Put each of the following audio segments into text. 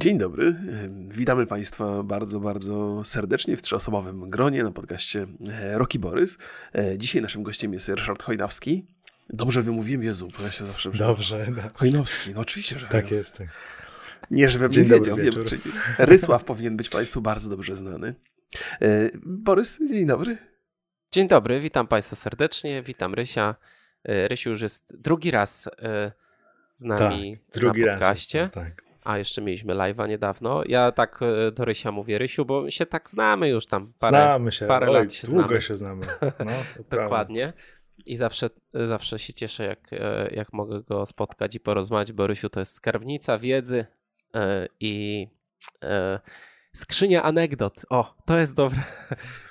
Dzień dobry. Witamy Państwa bardzo, bardzo serdecznie w trzyosobowym gronie na podcaście e, Roki Borys. E, dzisiaj naszym gościem jest Ryszard Chojnawski. Dobrze wymówiłem Jezu, bo ja się zawsze... Dobrze. No. Chojnowski, no oczywiście, że Tak jest. Tak. Nie, żebym Dzień nie wiedział. Wiem, czyli Rysław powinien być Państwu bardzo dobrze znany. E, Borys, dzień dobry. Dzień dobry, witam Państwa serdecznie, witam Rysia. Rysiu już jest drugi raz z nami tak, drugi na podcaście. Raz tak a jeszcze mieliśmy live'a niedawno. Ja tak e, do Rysia mówię, Rysiu, bo się tak znamy już tam parę, znamy się. parę Oj, lat się długo znamy. się znamy. No, Dokładnie. I zawsze, zawsze się cieszę, jak, e, jak mogę go spotkać i porozmawiać, bo Rysiu to jest skarbnica wiedzy e, i skrzynia anegdot. O, to jest dobre.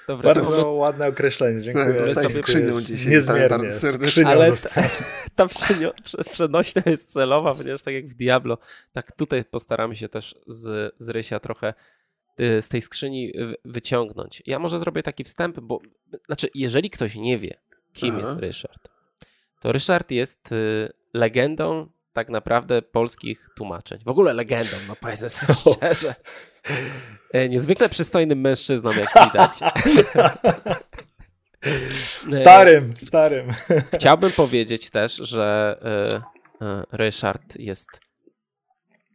Dobre Bardzo ładne określenie, dziękuję. Zostaje skrzynią dzisiaj. Niezmiernie. Bardzo serdecznie. Ale ta, ta przenośnia jest celowa, ponieważ tak jak w Diablo, tak tutaj postaramy się też z, z Rysia trochę y, z tej skrzyni wyciągnąć. Ja może zrobię taki wstęp, bo znaczy, jeżeli ktoś nie wie, kim Aha. jest Ryszard, to Ryszard jest y, legendą tak naprawdę polskich tłumaczeń. W ogóle legendą, no powiedzmy sobie szczerze. E, niezwykle przystojnym mężczyzną, jak widać. Starym, starym. Chciałbym powiedzieć też, że e, Ryszard jest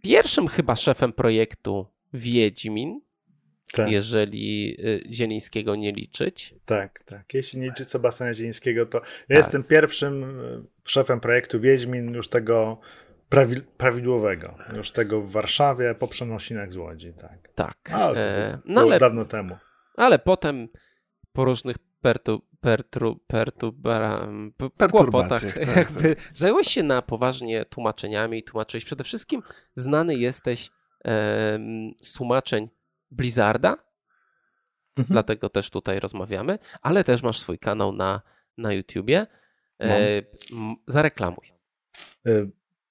pierwszym chyba szefem projektu Wiedźmin, tak. jeżeli Zielińskiego nie liczyć. Tak, tak. Jeśli nie liczyć Sebastiana Zielińskiego, to ja tak. jestem pierwszym szefem projektu Wiedźmin, już tego prawidłowego, już tego w Warszawie, po przenosinach z Łodzi, tak. Tak. Ale to, e, no ale, dawno temu. Ale potem po różnych pertu, pertru, pertubara, perturbacjach, tak, jakby tak. zająłeś się na poważnie tłumaczeniami i tłumaczyłeś. Przede wszystkim znany jesteś e, z tłumaczeń Blizzarda, mhm. dlatego też tutaj rozmawiamy, ale też masz swój kanał na, na YouTubie. E, zareklamuj. E,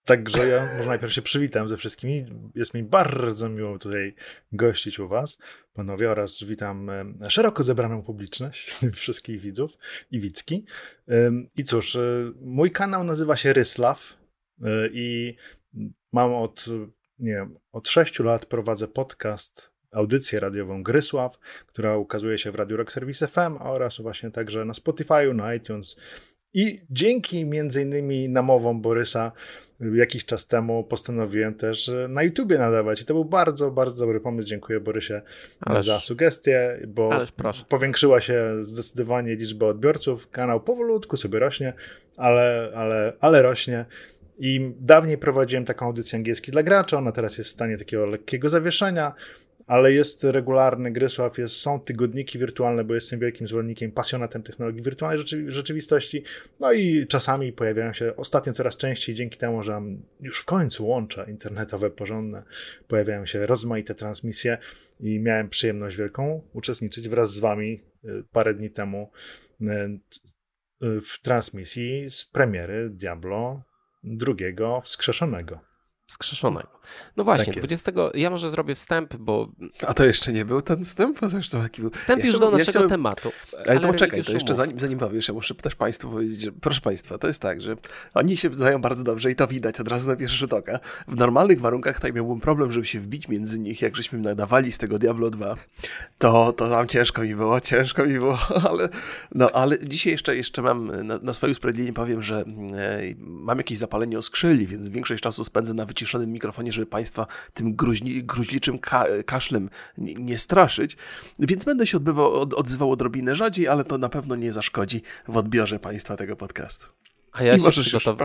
Także ja może najpierw się przywitam ze wszystkimi. Jest mi bardzo miło tutaj gościć u Was, panowie, oraz witam e, szeroko zebraną publiczność, wszystkich widzów i widzki. I cóż, e, mój kanał nazywa się Ryslaw e, i mam od, nie wiem, od 6 lat prowadzę podcast audycję radiową Grysław, która ukazuje się w Radio Rock Service FM oraz właśnie także na Spotify, na iTunes i dzięki między innymi namowom Borysa jakiś czas temu postanowiłem też na YouTubie nadawać. I to był bardzo, bardzo dobry pomysł. Dziękuję Borysie ależ, za sugestię, bo powiększyła się zdecydowanie liczba odbiorców. Kanał powolutku sobie rośnie, ale, ale, ale rośnie. I dawniej prowadziłem taką audycję angielski dla gracza, ona teraz jest w stanie takiego lekkiego zawieszenia ale jest regularny Grysław, jest, są tygodniki wirtualne, bo jestem wielkim zwolennikiem, pasjonatem technologii wirtualnej rzeczywistości. No i czasami pojawiają się, ostatnio coraz częściej, dzięki temu, że już w końcu łącza internetowe porządne, pojawiają się rozmaite transmisje i miałem przyjemność wielką uczestniczyć wraz z wami y, parę dni temu y, y, w transmisji z premiery Diablo drugiego wskrzeszonego wskrzeszonego. No właśnie, tak 20. Ja może zrobię wstęp, bo. A to jeszcze nie był ten wstęp? To już taki był. Wstęp ja już do naszego ja tematu. Ale, ale to poczekaj, to jeszcze zanim, zanim powiesz, ja muszę też Państwu powiedzieć, że proszę Państwa, to jest tak, że oni się znają bardzo dobrze i to widać od razu na pierwszy rzut oka. W normalnych warunkach tak miałbym problem, żeby się wbić między nich, jak żeśmy nadawali z tego Diablo 2. To, to tam ciężko mi było, ciężko mi było, ale, no, ale dzisiaj jeszcze, jeszcze mam, na, na swoje usprawiedliwienie powiem, że e, mam jakieś zapalenie oskrzeli, więc większość czasu spędzę na wyciszonym mikrofonie, żeby Państwa tym gruźni, gruźliczym ka kaszlem nie, nie, straszyć. Więc będę się odbywał, od, odzywał odrobinę rzadziej, ale to na pewno nie zaszkodzi w odbiorze Państwa tego podcastu. A ja się przygotow...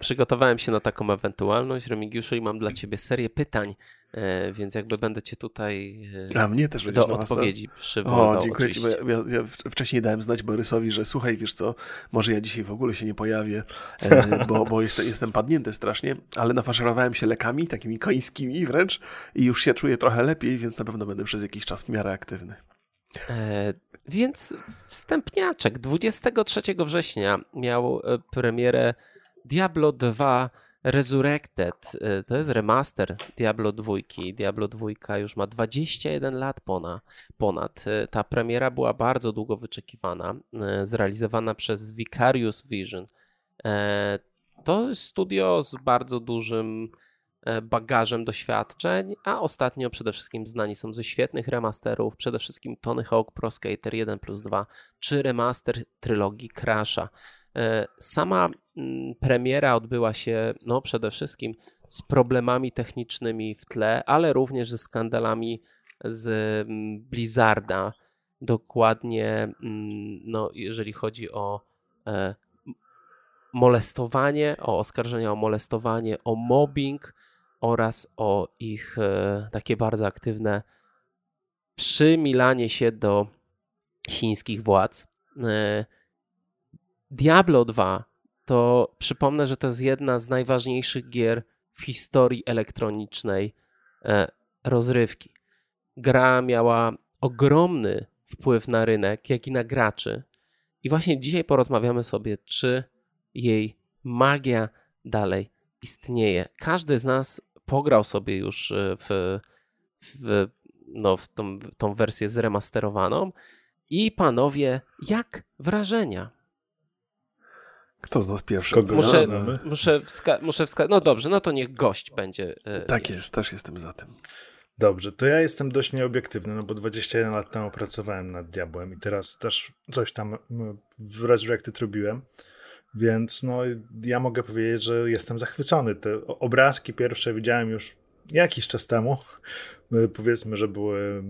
przygotowałem się na taką ewentualność, Remigiuszu, i mam dla Ciebie serię pytań, e, więc jakby będę Cię tutaj e, A mnie też do odpowiedzi przywoływał. O, dziękuję Ci, ja, ja, wcześniej dałem znać Borysowi, że słuchaj, wiesz co, może ja dzisiaj w ogóle się nie pojawię, e, bo, bo jestem, jestem padnięty strasznie, ale nafaszerowałem się lekami, takimi końskimi wręcz i już się czuję trochę lepiej, więc na pewno będę przez jakiś czas w miarę aktywny. E, więc wstępniaczek 23 września miał e, premierę Diablo 2 Resurrected. E, to jest remaster Diablo 2. Diablo 2 już ma 21 lat ponad. ponad. Ta premiera była bardzo długo wyczekiwana, zrealizowana przez Vicarious Vision. To studio z bardzo dużym e, bagażem doświadczeń, a ostatnio przede wszystkim znani są ze świetnych remasterów, przede wszystkim Tony Hawk Pro Skater 1 plus 2 czy remaster trylogii Crasha. E, sama mm, premiera odbyła się no, przede wszystkim z problemami technicznymi w tle, ale również ze skandalami z mm, Blizzarda. Dokładnie, mm, no, jeżeli chodzi o e, molestowanie, o oskarżenia o molestowanie, o mobbing oraz o ich e, takie bardzo aktywne przymilanie się do chińskich władz. Diablo 2 to przypomnę, że to jest jedna z najważniejszych gier w historii elektronicznej e, rozrywki. Gra miała ogromny wpływ na rynek, jak i na graczy. I właśnie dzisiaj porozmawiamy sobie, czy jej magia dalej istnieje. Każdy z nas pograł sobie już e, w, w, no, w tą, tą wersję zremasterowaną. I panowie, jak wrażenia? Kto z nas pierwszy? Kogo muszę, muszę, wska- muszę wska- No dobrze, no to niech gość będzie. E, tak jest, też jestem za tym. Dobrze, to ja jestem dość nieobiektywny, no bo 21 lat temu pracowałem nad Diabłem i teraz też coś tam w Resurrected robiłem, więc no ja mogę powiedzieć, że jestem zachwycony. Te obrazki pierwsze widziałem już jakiś czas temu. Powiedzmy, że były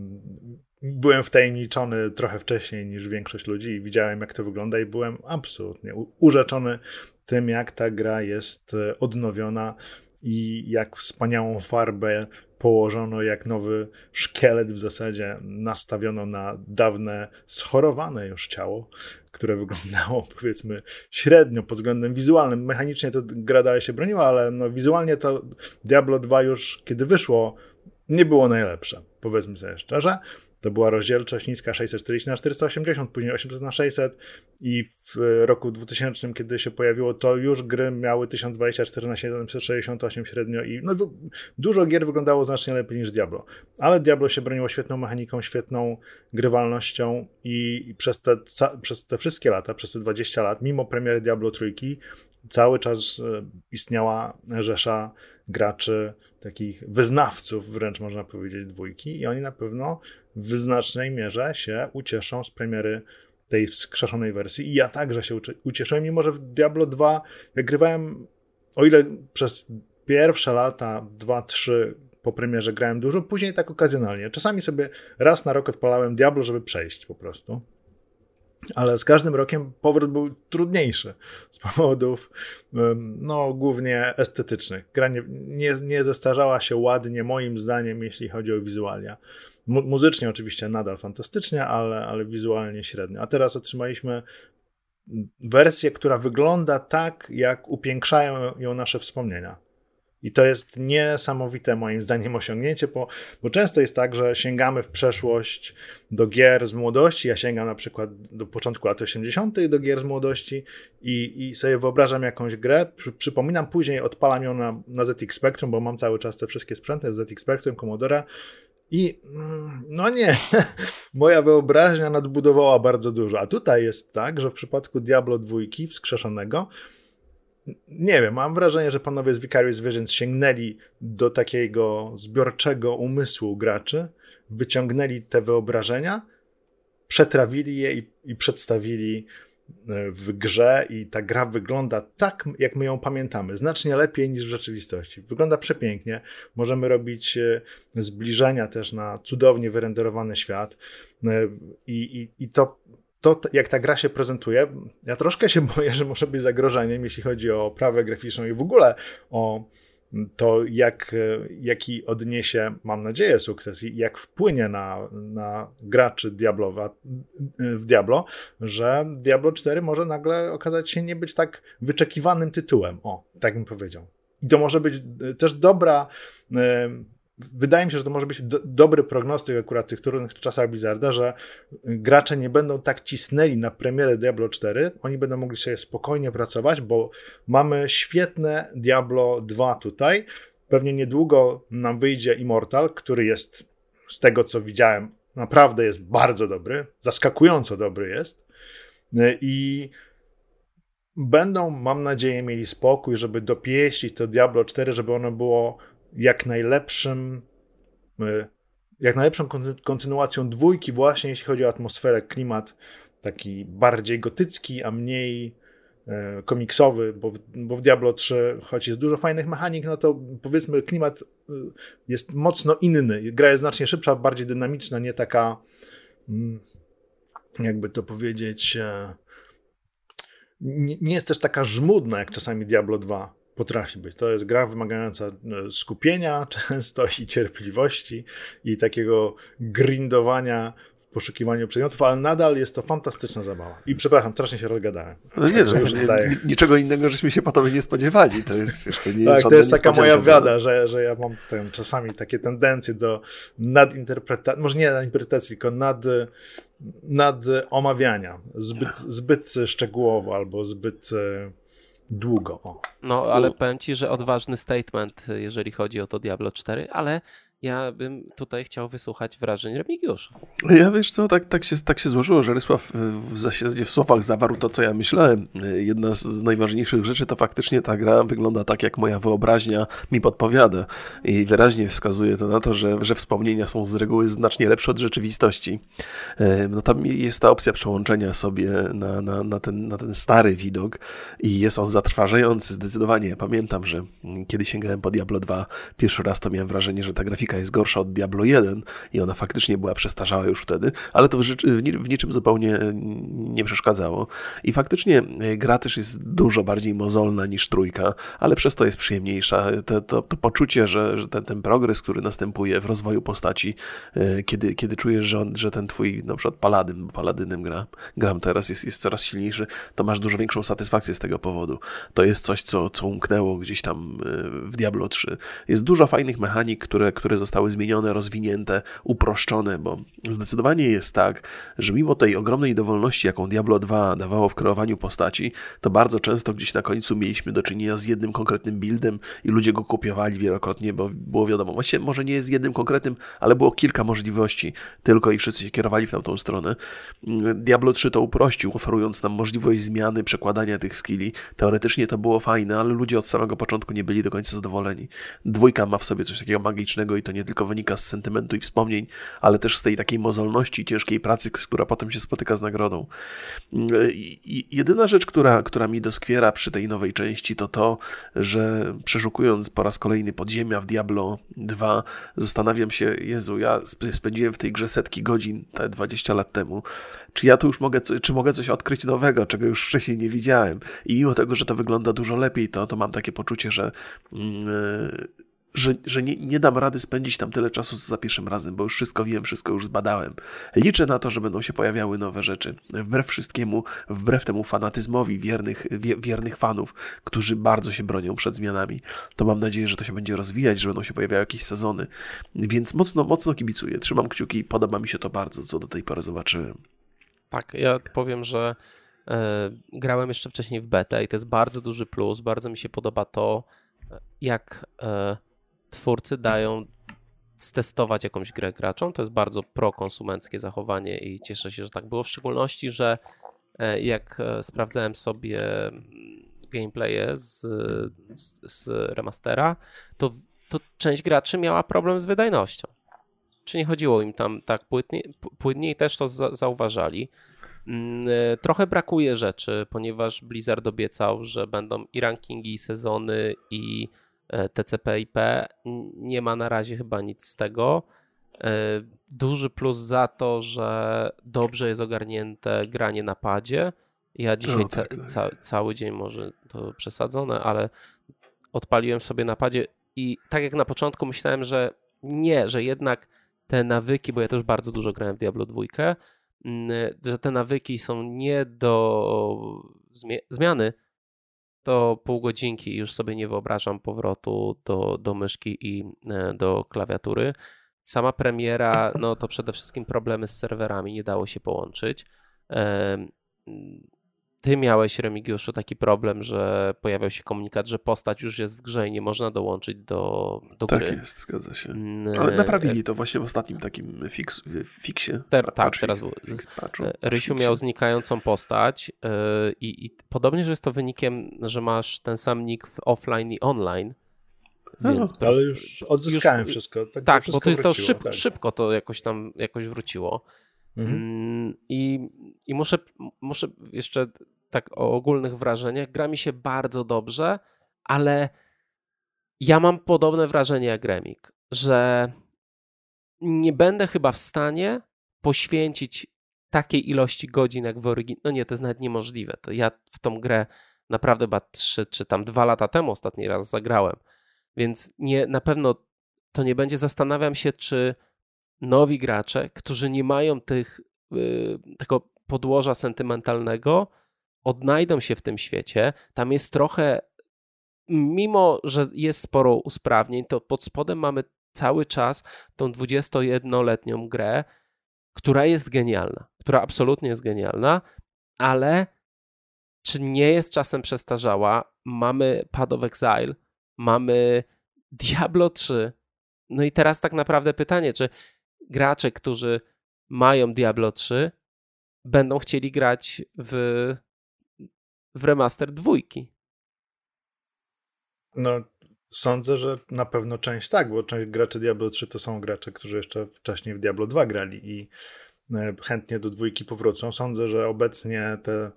byłem wtajemniczony trochę wcześniej niż większość ludzi i widziałem, jak to wygląda, i byłem absolutnie urzeczony tym, jak ta gra jest e, odnowiona i jak wspaniałą farbę położono, jak nowy szkielet w zasadzie nastawiono na dawne, schorowane już ciało, które wyglądało powiedzmy średnio pod względem wizualnym. Mechanicznie to gra dalej się broniła, ale no, wizualnie to Diablo 2 już kiedy wyszło, nie było najlepsze, powiedzmy sobie szczerze. To była rozdzielczość niska 640 na 480, później 800 na 600 i w roku 2000, kiedy się pojawiło, to już gry miały 1024 na 768 średnio i no, dużo gier wyglądało znacznie lepiej niż Diablo. Ale Diablo się broniło świetną mechaniką, świetną grywalnością i, i przez, te, przez te wszystkie lata, przez te 20 lat, mimo premiery Diablo trójki, cały czas e, istniała rzesza graczy, takich wyznawców, wręcz można powiedzieć, dwójki, i oni na pewno w znacznej mierze się ucieszą z premiery tej wskrzeszonej wersji. I ja także się ucieszyłem, mimo że w Diablo 2 jak grywałem, o ile przez pierwsze lata, 2-3 po premierze grałem dużo, później tak okazjonalnie. Czasami sobie raz na rok odpalałem Diablo, żeby przejść po prostu ale z każdym rokiem powrót był trudniejszy z powodów no, głównie estetycznych. Gra nie, nie, nie zestarzała się ładnie, moim zdaniem, jeśli chodzi o wizualia. Mu muzycznie oczywiście nadal fantastycznie, ale, ale wizualnie średnio. A teraz otrzymaliśmy wersję, która wygląda tak, jak upiększają ją nasze wspomnienia. I to jest niesamowite moim zdaniem osiągnięcie, bo, bo często jest tak, że sięgamy w przeszłość do gier z młodości. Ja sięgam na przykład do początku lat 80. do gier z młodości i, i sobie wyobrażam jakąś grę. Przy, przypominam, później odpalam ją na, na ZX Spectrum, bo mam cały czas te wszystkie sprzęty ZX Spectrum, Commodore. I mm, no nie, moja wyobraźnia nadbudowała bardzo dużo. A tutaj jest tak, że w przypadku Diablo 2 wskrzeszonego nie wiem, mam wrażenie, że panowie z Vicarious Visions sięgnęli do takiego zbiorczego umysłu graczy, wyciągnęli te wyobrażenia, przetrawili je i, i przedstawili e, w grze i ta gra wygląda tak, jak my ją pamiętamy, znacznie lepiej niż w rzeczywistości. Wygląda przepięknie. Możemy robić e, zbliżenia też na cudownie wyrenderowany świat e, i, i, i to to, jak ta gra się prezentuje, ja troszkę się boję, że może być zagrożeniem, jeśli chodzi o prawę graficzną i w ogóle o to, jak, jaki odniesie, mam nadzieję, sukces i jak wpłynie na, na graczy Diablowa, w Diablo, że Diablo 4 może nagle okazać się nie być tak wyczekiwanym tytułem. O, tak bym powiedział. I to może być też dobra wydaje mi się, że to może być do, dobry prognostyk akurat tych trudnych czasach Blizzarda, że gracze nie będą tak cisnęli na premierę Diablo 4, oni będą mogli sobie spokojnie pracować, bo mamy świetne Diablo 2 tutaj. Pewnie niedługo nam wyjdzie Immortal, który jest z tego co widziałem, naprawdę jest bardzo dobry, zaskakująco dobry jest. I będą, mam nadzieję, mieli spokój, żeby dopieścić to Diablo 4, żeby ono było jak najlepszym y, jak najlepszą kontynuacją dwójki właśnie jeśli chodzi o atmosferę, klimat taki bardziej gotycki, a mniej e, komiksowy, bo, bo w Diablo 3, choć jest dużo fajnych mechanik, no to powiedzmy klimat e, jest mocno inny. Gra jest znacznie szybsza, bardziej dynamiczna, nie taka mm, jakby to powiedzieć e, nie jest też taka żmudna jak czasami Diablo 2 potrafi być. To jest gra wymagająca skupienia często i cierpliwości i takiego grindowania poszukiwaniu przedmiotów, ale nadal jest to fantastyczna zabawa. I przepraszam, strasznie się rozgadałem. No nie, że już nie, niczego innego, żeśmy się po tobie nie spodziewali. To jest, wiesz, to nie jest Tak, to jest taka moja wada, że, że ja mam ten, czasami takie tendencje do nadinterpretacji, może nie nadinterpretacji, tylko nad, nad omawiania. Zbyt, zbyt szczegółowo albo zbyt e, długo. O. No, ale powiem ci, że odważny statement, jeżeli chodzi o to Diablo 4, ale ja bym tutaj chciał wysłuchać wrażeń Remigiusza. Ja wiesz co, tak, tak, się, tak się złożyło, że Rysław w, zasadzie w słowach zawarł to, co ja myślałem. Jedna z najważniejszych rzeczy to faktycznie ta gra wygląda tak, jak moja wyobraźnia mi podpowiada. I wyraźnie wskazuje to na to, że, że wspomnienia są z reguły znacznie lepsze od rzeczywistości. E, no tam jest ta opcja przełączenia sobie na, na, na, ten, na ten stary widok i jest on zatrważający zdecydowanie. Pamiętam, że kiedy sięgałem po Diablo 2 pierwszy raz, to miałem wrażenie, że ta grafika jest gorsza od Diablo 1 i ona faktycznie była przestarzała już wtedy, ale to w, w niczym zupełnie nie przeszkadzało. I faktycznie e, gra też jest dużo bardziej mozolna niż trójka, ale przez to jest przyjemniejsza. To, to, to poczucie, że, że ten, ten progres, który następuje w rozwoju postaci, e, kiedy, kiedy czujesz, że, on, że ten twój na przykład paladyn, bo paladynem gra, gram teraz, jest, jest coraz silniejszy, to masz dużo większą satysfakcję z tego powodu. To jest coś, co, co umknęło gdzieś tam e, w Diablo 3. Jest dużo fajnych mechanik, które, które zostały zmienione, rozwinięte, uproszczone, bo zdecydowanie jest tak, że mimo tej ogromnej dowolności, jaką Diablo 2 dawało w kreowaniu postaci, to bardzo często gdzieś na końcu mieliśmy do czynienia z jednym konkretnym buildem i ludzie go kopiowali wielokrotnie, bo było wiadomo, właściwie może nie jest jednym konkretnym, ale było kilka możliwości tylko i wszyscy się kierowali w tamtą stronę. Diablo 3 to uprościł, oferując nam możliwość zmiany, przekładania tych skilli. Teoretycznie to było fajne, ale ludzie od samego początku nie byli do końca zadowoleni. Dwójka ma w sobie coś takiego magicznego i to nie tylko wynika z sentymentu i wspomnień, ale też z tej takiej mozolności, ciężkiej pracy, która potem się spotyka z nagrodą. I jedyna rzecz, która, która mi doskwiera przy tej nowej części, to to, że przeszukując po raz kolejny podziemia w Diablo 2, zastanawiam się, Jezu, ja spędziłem w tej grze setki godzin, te 20 lat temu, czy ja tu już mogę, czy mogę coś odkryć nowego, czego już wcześniej nie widziałem. I mimo tego, że to wygląda dużo lepiej, to, to mam takie poczucie, że yy, że, że nie, nie, dam rady spędzić tam tyle czasu co za pierwszym razem, bo już wszystko wiem, wszystko już zbadałem. Liczę na to, że będą się pojawiały nowe rzeczy. Wbrew wszystkiemu, wbrew temu fanatyzmowi wiernych, wiernych fanów, którzy bardzo się bronią przed zmianami, to mam nadzieję, że to się będzie rozwijać, że będą się pojawiały jakieś sezony. Więc mocno, mocno kibicuję. Trzymam kciuki, podoba mi się to bardzo, co do tej pory zobaczyłem. Tak, ja powiem, że e, grałem jeszcze wcześniej w betę i to jest bardzo duży plus. Bardzo mi się podoba to, jak. E, twórcy dają stestować jakąś grę graczom. To jest bardzo prokonsumenckie zachowanie i cieszę się, że tak było. W szczególności, że e, jak e, sprawdzałem sobie mm, gameplaye z, z, z remastera, to, to część graczy miała problem z wydajnością. Czy nie chodziło im tam tak płynnie, płynniej też to za, zauważali. Mm, e, trochę brakuje rzeczy, ponieważ Blizzard obiecał, że będą i rankingi, i sezony, i TCP/IP. Nie ma na razie chyba nic z tego. E, duży plus za to, że dobrze jest ogarnięte granie na padzie. Ja dzisiaj no, tak, ca tak. Ca cały dzień może to przesadzone, ale odpaliłem sobie na padzie i tak jak na początku myślałem, że nie, że jednak te nawyki, bo ja też bardzo dużo grałem w Diablo 2, że te nawyki są nie do zmiany, to pół godzinki już sobie nie wyobrażam powrotu do, do myszki i e, do klawiatury. Sama premiera, no to przede wszystkim problemy z serwerami, nie dało się połączyć. Ty miałeś, Remigiuszu, taki problem, że pojawiał się komunikat, że postać już jest w grze i nie można dołączyć do, do tak gry. Tak jest, zgadza się. Mm, Ale naprawili to właśnie w ostatnim takim fix, fiksie. Ter, tak, teraz był. E, Rysiu miał znikającą postać yy, i podobnie, że jest to wynikiem, że masz ten sam nick w offline i online. Więc no, ale już odzyskałem już, wszystko. Tak, tak wszystko bo to, wróciło, to szyb, tak. szybko to jakoś tam jakoś wróciło. Mhm. Mm, I, I muszę, muszę jeszcze tak o ogólnych wrażeniach. Gra mi się bardzo dobrze, ale ja mam podobne wrażenie jak Remik, że nie będę chyba w stanie poświęcić takiej ilości godzin jak w oryginale. No nie, to jest nawet niemożliwe. To ja w tą grę naprawdę chyba trzy czy tam dwa lata temu ostatni raz zagrałem. Więc nie, na pewno to nie będzie. Zastanawiam się, czy nowi gracze, którzy nie mają tych, yy, tego podłoża sentymentalnego, odnajdą się w tym świecie. Tam jest trochę, mimo że jest sporo usprawnień, to pod spodem mamy cały czas tą 21-letnią grę, która jest genialna, która absolutnie jest genialna, ale czy nie jest czasem przestarzała? Mamy Pad of Exile, mamy Diablo 3. No i teraz tak naprawdę pytanie, czy gracze, którzy mają Diablo 3, będą chcieli grać w, w remaster dwójki? No, sądzę, że na pewno część tak, bo część graczy Diablo 3 to są gracze, którzy jeszcze wcześniej w Diablo 2 grali i e, chętnie do dwójki powrócą. Sądzę, że obecnie te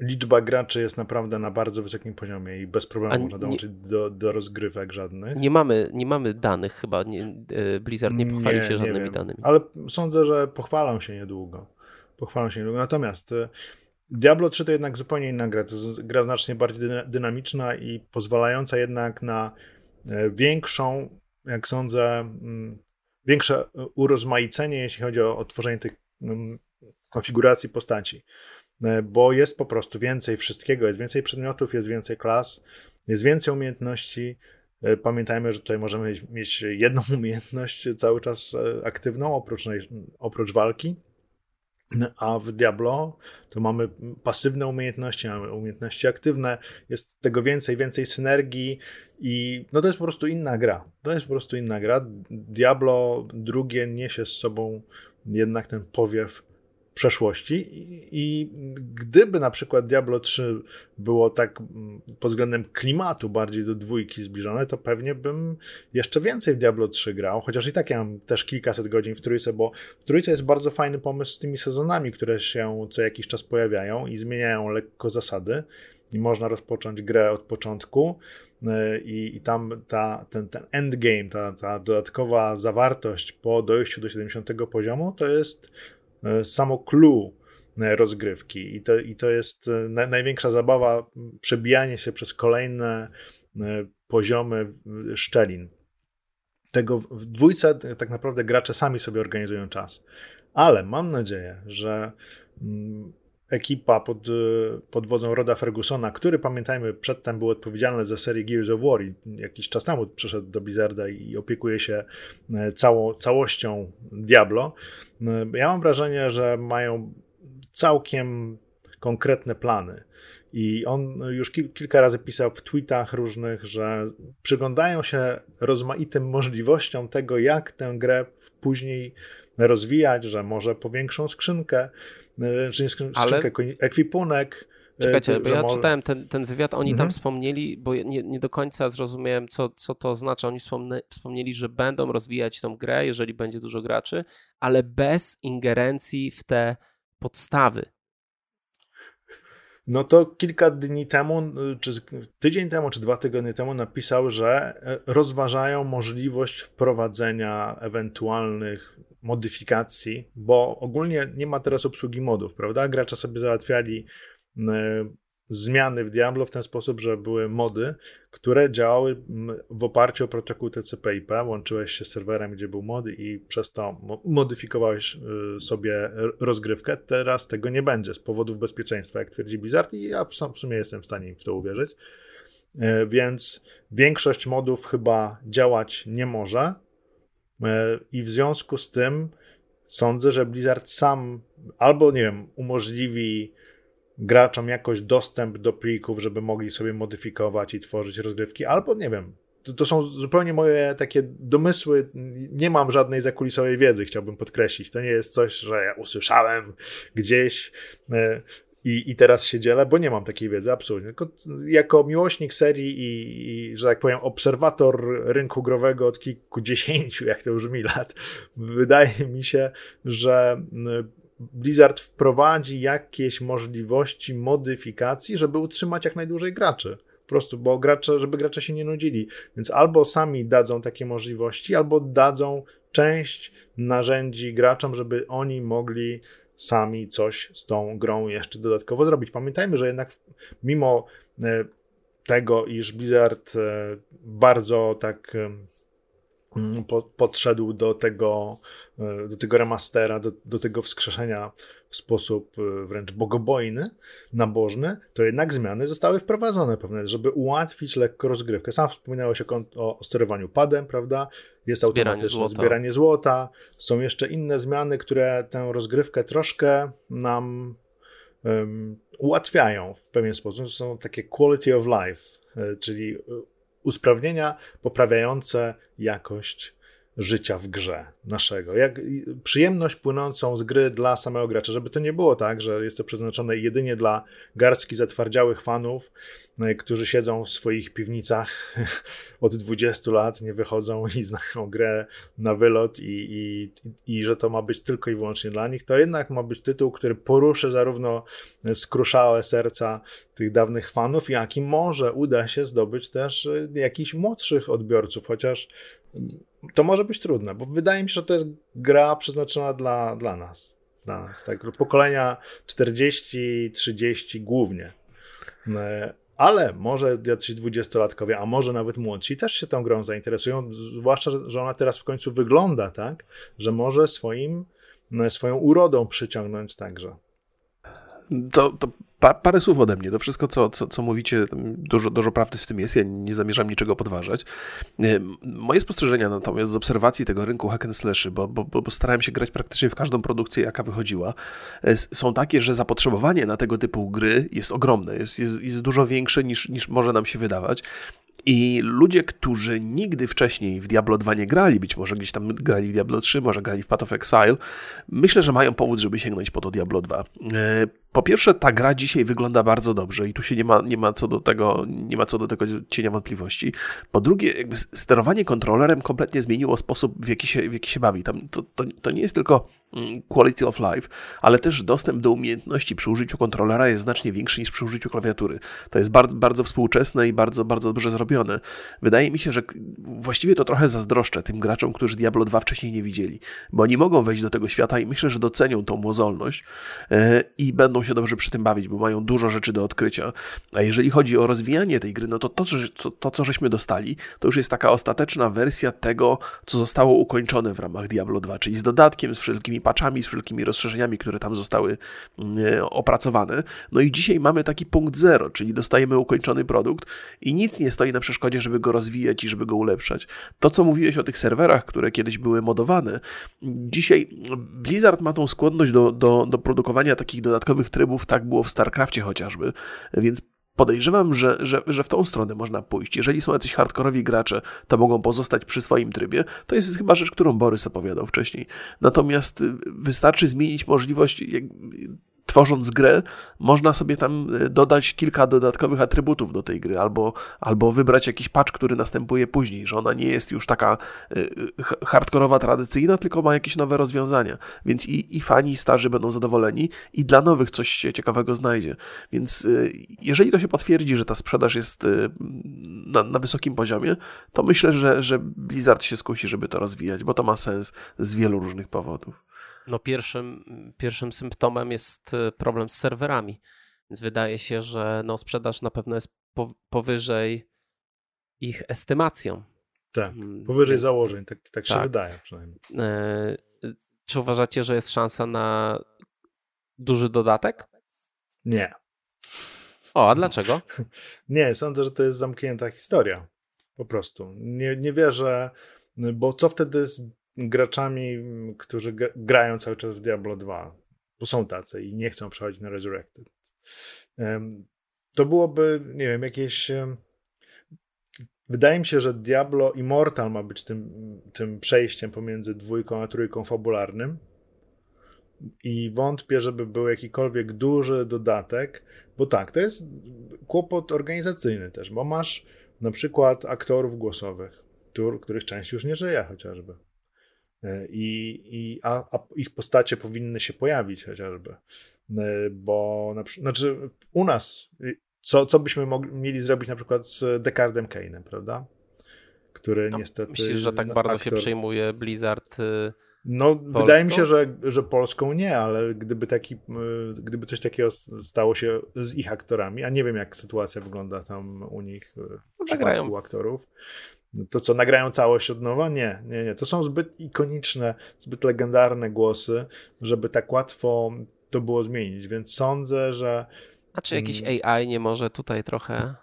liczba graczy jest naprawdę na bardzo wysokim poziomie i bez problemu można dołączyć do, do rozgrywek żadnych. Nie mamy, nie mamy danych chyba, nie, e, Blizzard nie pochwali nie, się żadnymi danymi. Ale sądzę, że pochwalą się niedługo. Pochwalą się niedługo. Natomiast e, Diablo 3 to jednak zupełnie inna gra. To jest gra znacznie bardziej dynamiczna i pozwalająca jednak na e, większą, jak sądzę, mm, większe urozmaicenie, jeśli chodzi o, o tworzenie tych mm, konfiguracji postaci. E, bo jest po prostu więcej wszystkiego, jest więcej przedmiotów, jest więcej klas, jest więcej umiejętności. E, pamiętajmy, że tutaj możemy mieć jedną umiejętność cały czas e, aktywną, oprócz, oprócz walki. A w Diablo to mamy pasywne umiejętności, mamy umiejętności aktywne, jest tego więcej, więcej synergii i no to jest po prostu inna gra. To jest po prostu inna gra. Diablo drugie niesie z sobą jednak ten powiew przeszłości. I gdyby na przykład Diablo 3 było tak mm, pod względem klimatu bardziej do dwójki zbliżone, to pewnie bym jeszcze więcej w Diablo 3 grał, chociaż i tak ja mam też kilkaset godzin w trójce, bo w trójce jest bardzo fajny pomysł z tymi sezonami, które się co jakiś czas pojawiają i zmieniają lekko zasady. I można rozpocząć grę od początku y, i, i tam ta, ten, ten endgame, ta, ta dodatkowa zawartość po dojściu do 70 poziomu to jest E, samo clue e, rozgrywki i to, i to jest e, na, największa zabawa przebijanie się przez kolejne poziomy szczelin. Tego w dwójce tak naprawdę gracze sami sobie organizują czas. Ale mam nadzieję, że ekipa pod, pod wodzą Roda Fergusona, który pamiętajmy przedtem był odpowiedzialny za serię Gears of War i jakiś czas temu przeszedł do Blizzarda i opiekuje się e, cało, całością Diablo. E, ja mam wrażenie, że mają całkiem konkretne plany. I on już kil, kilka razy pisał w tweetach różnych, że przyglądają się rozmaitym możliwościom tego, jak tę grę później rozwijać, że może powiększą skrzynkę, E, skrzynkę, Ale... ekwipunek. E, Czekajcie, bo ja może... czytałem ten, ten wywiad, oni mhm. tam wspomnieli, bo nie, nie do końca zrozumiałem, co, co to oznacza. Oni wspomne, wspomnieli, że będą rozwijać tą grę, jeżeli będzie dużo graczy, ale bez ingerencji w te podstawy. No to kilka dni temu, czy tydzień temu, czy dwa tygodnie temu napisał, że e, rozważają możliwość wprowadzenia ewentualnych modyfikacji, bo ogólnie nie ma teraz obsługi modów, prawda? Gracze sobie załatwiali zmiany w Diablo w ten sposób, że były mody, które działały w oparciu o protokół TCP/IP, łączyłeś się z serwerem, gdzie był mod i przez to modyfikowałeś y, sobie rozgrywkę. Teraz tego nie będzie z powodów bezpieczeństwa, jak twierdzi Blizzard i ja w sumie jestem w stanie w to uwierzyć. E, więc większość modów chyba działać nie może i w związku z tym sądzę, że Blizzard sam albo, nie wiem, umożliwi graczom jakoś dostęp do plików, żeby mogli sobie modyfikować i tworzyć rozgrywki, albo nie wiem. To, to są zupełnie moje takie domysły. Nie mam żadnej zakulisowej wiedzy, chciałbym podkreślić. To nie jest coś, że ja usłyszałem gdzieś. I, I teraz się dzielę, bo nie mam takiej wiedzy, absolutnie. Tylko jako miłośnik serii i, i, że tak powiem, obserwator rynku growego od kilkudziesięciu, jak to już mi lat, wydaje mi się, że Blizzard wprowadzi jakieś możliwości modyfikacji, żeby utrzymać jak najdłużej graczy. Po prostu, bo gracze, żeby gracze się nie nudzili. Więc albo sami dadzą takie możliwości, albo dadzą część narzędzi graczom, żeby oni mogli sami coś z tą grą jeszcze dodatkowo zrobić. Pamiętajmy, że jednak mimo e, tego, iż Blizzard e, bardzo tak Mm, podszedł do tego, e, do tego remastera, do, do tego wskrzeszenia w sposób e, wręcz bogobojny, nabożny, to jednak zmiany zostały wprowadzone pewne, żeby ułatwić lekko rozgrywkę. Sam wspominałeś o, o sterowaniu padem, prawda? Jest zbieranie automatyczne złota. zbieranie złota. Są jeszcze inne zmiany, które tę rozgrywkę troszkę nam um, ułatwiają w pewien sposób. To są takie quality of life, e, czyli usprawnienia poprawiające jakość życia w grze naszego. Jak przyjemność płynącą z gry dla samego gracza, żeby to nie było tak, że jest to przeznaczone jedynie dla garstki zatwardziałych fanów, no którzy siedzą w swoich piwnicach od 20 lat, nie wychodzą i znają grę na wylot i, i, i że to ma być tylko i wyłącznie dla nich, to jednak ma być tytuł, który poruszy zarówno skruszałe serca tych dawnych fanów, jak i może uda się zdobyć też jakichś młodszych odbiorców, chociaż to może być trudne, bo wydaje mi się, że to jest gra przeznaczona dla, dla nas. Dla nas, tak, pokolenia 40-30 głównie. E, ale może jacyś dwudziestolatkowie, a może nawet młodsi też się tą grą zainteresują, zwłaszcza, że ona teraz w końcu wygląda tak, że może swoim, e, swoją urodą przyciągnąć także. To, to pa, parę słów ode mnie. To wszystko, co, co, co mówicie, dużo, dużo prawdy w tym jest. Ja nie zamierzam niczego podważać. Moje spostrzeżenia natomiast z obserwacji tego rynku hack and slashy, bo, bo, bo starałem się grać praktycznie w każdą produkcję, jaka wychodziła, e, są takie, że zapotrzebowanie na tego typu gry jest ogromne. Jest, jest, jest dużo większe niż, niż może nam się wydawać. I ludzie, którzy nigdy wcześniej w Diablo 2 nie grali, być może gdzieś tam grali w Diablo 3, może grali w Path of Exile, myślę, że mają powód, żeby sięgnąć po to Diablo 2. Po pierwsze, ta gra dzisiaj wygląda bardzo dobrze i tu się nie ma, nie ma co do tego, nie ma co do tego cienia wątpliwości. Po drugie, jakby sterowanie kontrolerem kompletnie zmieniło sposób, w jaki się, w jaki się bawi. Tam to, to, to nie jest tylko mm, quality of life, ale też dostęp do umiejętności przy użyciu kontrolera jest znacznie większy niż przy użyciu klawiatury. To jest bardzo, bardzo współczesne i bardzo, bardzo dobrze zrobione. Wydaje mi się, że właściwie to trochę zazdroszczę tym graczom, którzy Diablo 2 wcześniej nie widzieli, bo oni mogą wejść do tego świata i myślę, że docenią tą mozolność yy, i będą się dobrze przy tym bawić, bo mają dużo rzeczy do odkrycia. A jeżeli chodzi o rozwijanie tej gry, no to to, co, to, co żeśmy dostali, to już jest taka ostateczna wersja tego, co zostało ukończone w ramach Diablo 2, czyli z dodatkiem, z wszelkimi patchami, z wszelkimi rozszerzeniami, które tam zostały mm, opracowane. No i dzisiaj mamy taki punkt zero, czyli dostajemy ukończony produkt i nic nie stoi na przeszkodzie, żeby go rozwijać i żeby go ulepszać. To, co mówiłeś o tych serwerach, które kiedyś były modowane, dzisiaj Blizzard ma tą skłonność do, do, do produkowania takich dodatkowych trybów, tak było w StarCraftie chociażby, więc podejrzewam, że, że, że w tą stronę można pójść. Jeżeli są jacyś hardkorowi gracze, to mogą pozostać przy swoim trybie. To jest chyba rzecz, którą Borys opowiadał wcześniej. Natomiast wystarczy zmienić możliwość tworząc grę, można sobie tam e, dodać kilka dodatkowych atrybutów do tej gry, albo, albo wybrać jakiś patch, który następuje później, że ona nie jest już taka e, hardkorowa, tradycyjna, tylko ma jakieś nowe rozwiązania. Więc i, i fani, i starzy będą zadowoleni, i dla nowych coś się ciekawego znajdzie. Więc e, jeżeli to się potwierdzi, że ta sprzedaż jest na, na wysokim poziomie, to myślę, że, że Blizzard się skusi, żeby to rozwijać, bo to ma sens z wielu różnych powodów. No pierwszym, pierwszym symptomem jest e, problem z serwerami, więc wydaje się, że no sprzedaż na pewno jest po, powyżej ich estymacją. Tak, mm, powyżej więc, założeń, tak, tak, tak, się wydaje przynajmniej. E, czy uważacie, że jest szansa na duży dodatek? Nie. O, a dlaczego? Nie, sądzę, że to jest zamknięta historia. Po prostu. Nie, nie wierzę, bo co wtedy z graczami, którzy grają cały czas w Diablo 2, bo są tacy i nie chcą przechodzić na Resurrected. To byłoby, nie wiem, jakieś. Wydaje mi się, że Diablo Immortal ma być tym, tym przejściem pomiędzy dwójką a trójką fabularnym. i wątpię, żeby był jakikolwiek duży dodatek, bo tak, to jest kłopot organizacyjny też, bo masz na przykład aktorów głosowych, których część już nie żyje chociażby. E, I, i, a, a ich postacie powinny się pojawić chociażby. E, bo na, znaczy u nas, co, co byśmy mogli, mieli zrobić na przykład z Descartem Kane'em, prawda? Który no, niestety. Myślisz, że tak bardzo aktor... się przejmuje Blizzard? Y, no, Polską? wydaje mi się, że, że Polską nie, ale gdyby, taki, gdyby coś takiego stało się z ich aktorami, a nie wiem, jak sytuacja wygląda tam u nich y, w przypadku aktorów, to co, nagrają całość od nowa? Nie, nie, nie. To są zbyt ikoniczne, zbyt legendarne głosy, żeby tak łatwo to było zmienić, więc sądzę, że... A czy jakiś mm. AI nie może tutaj trochę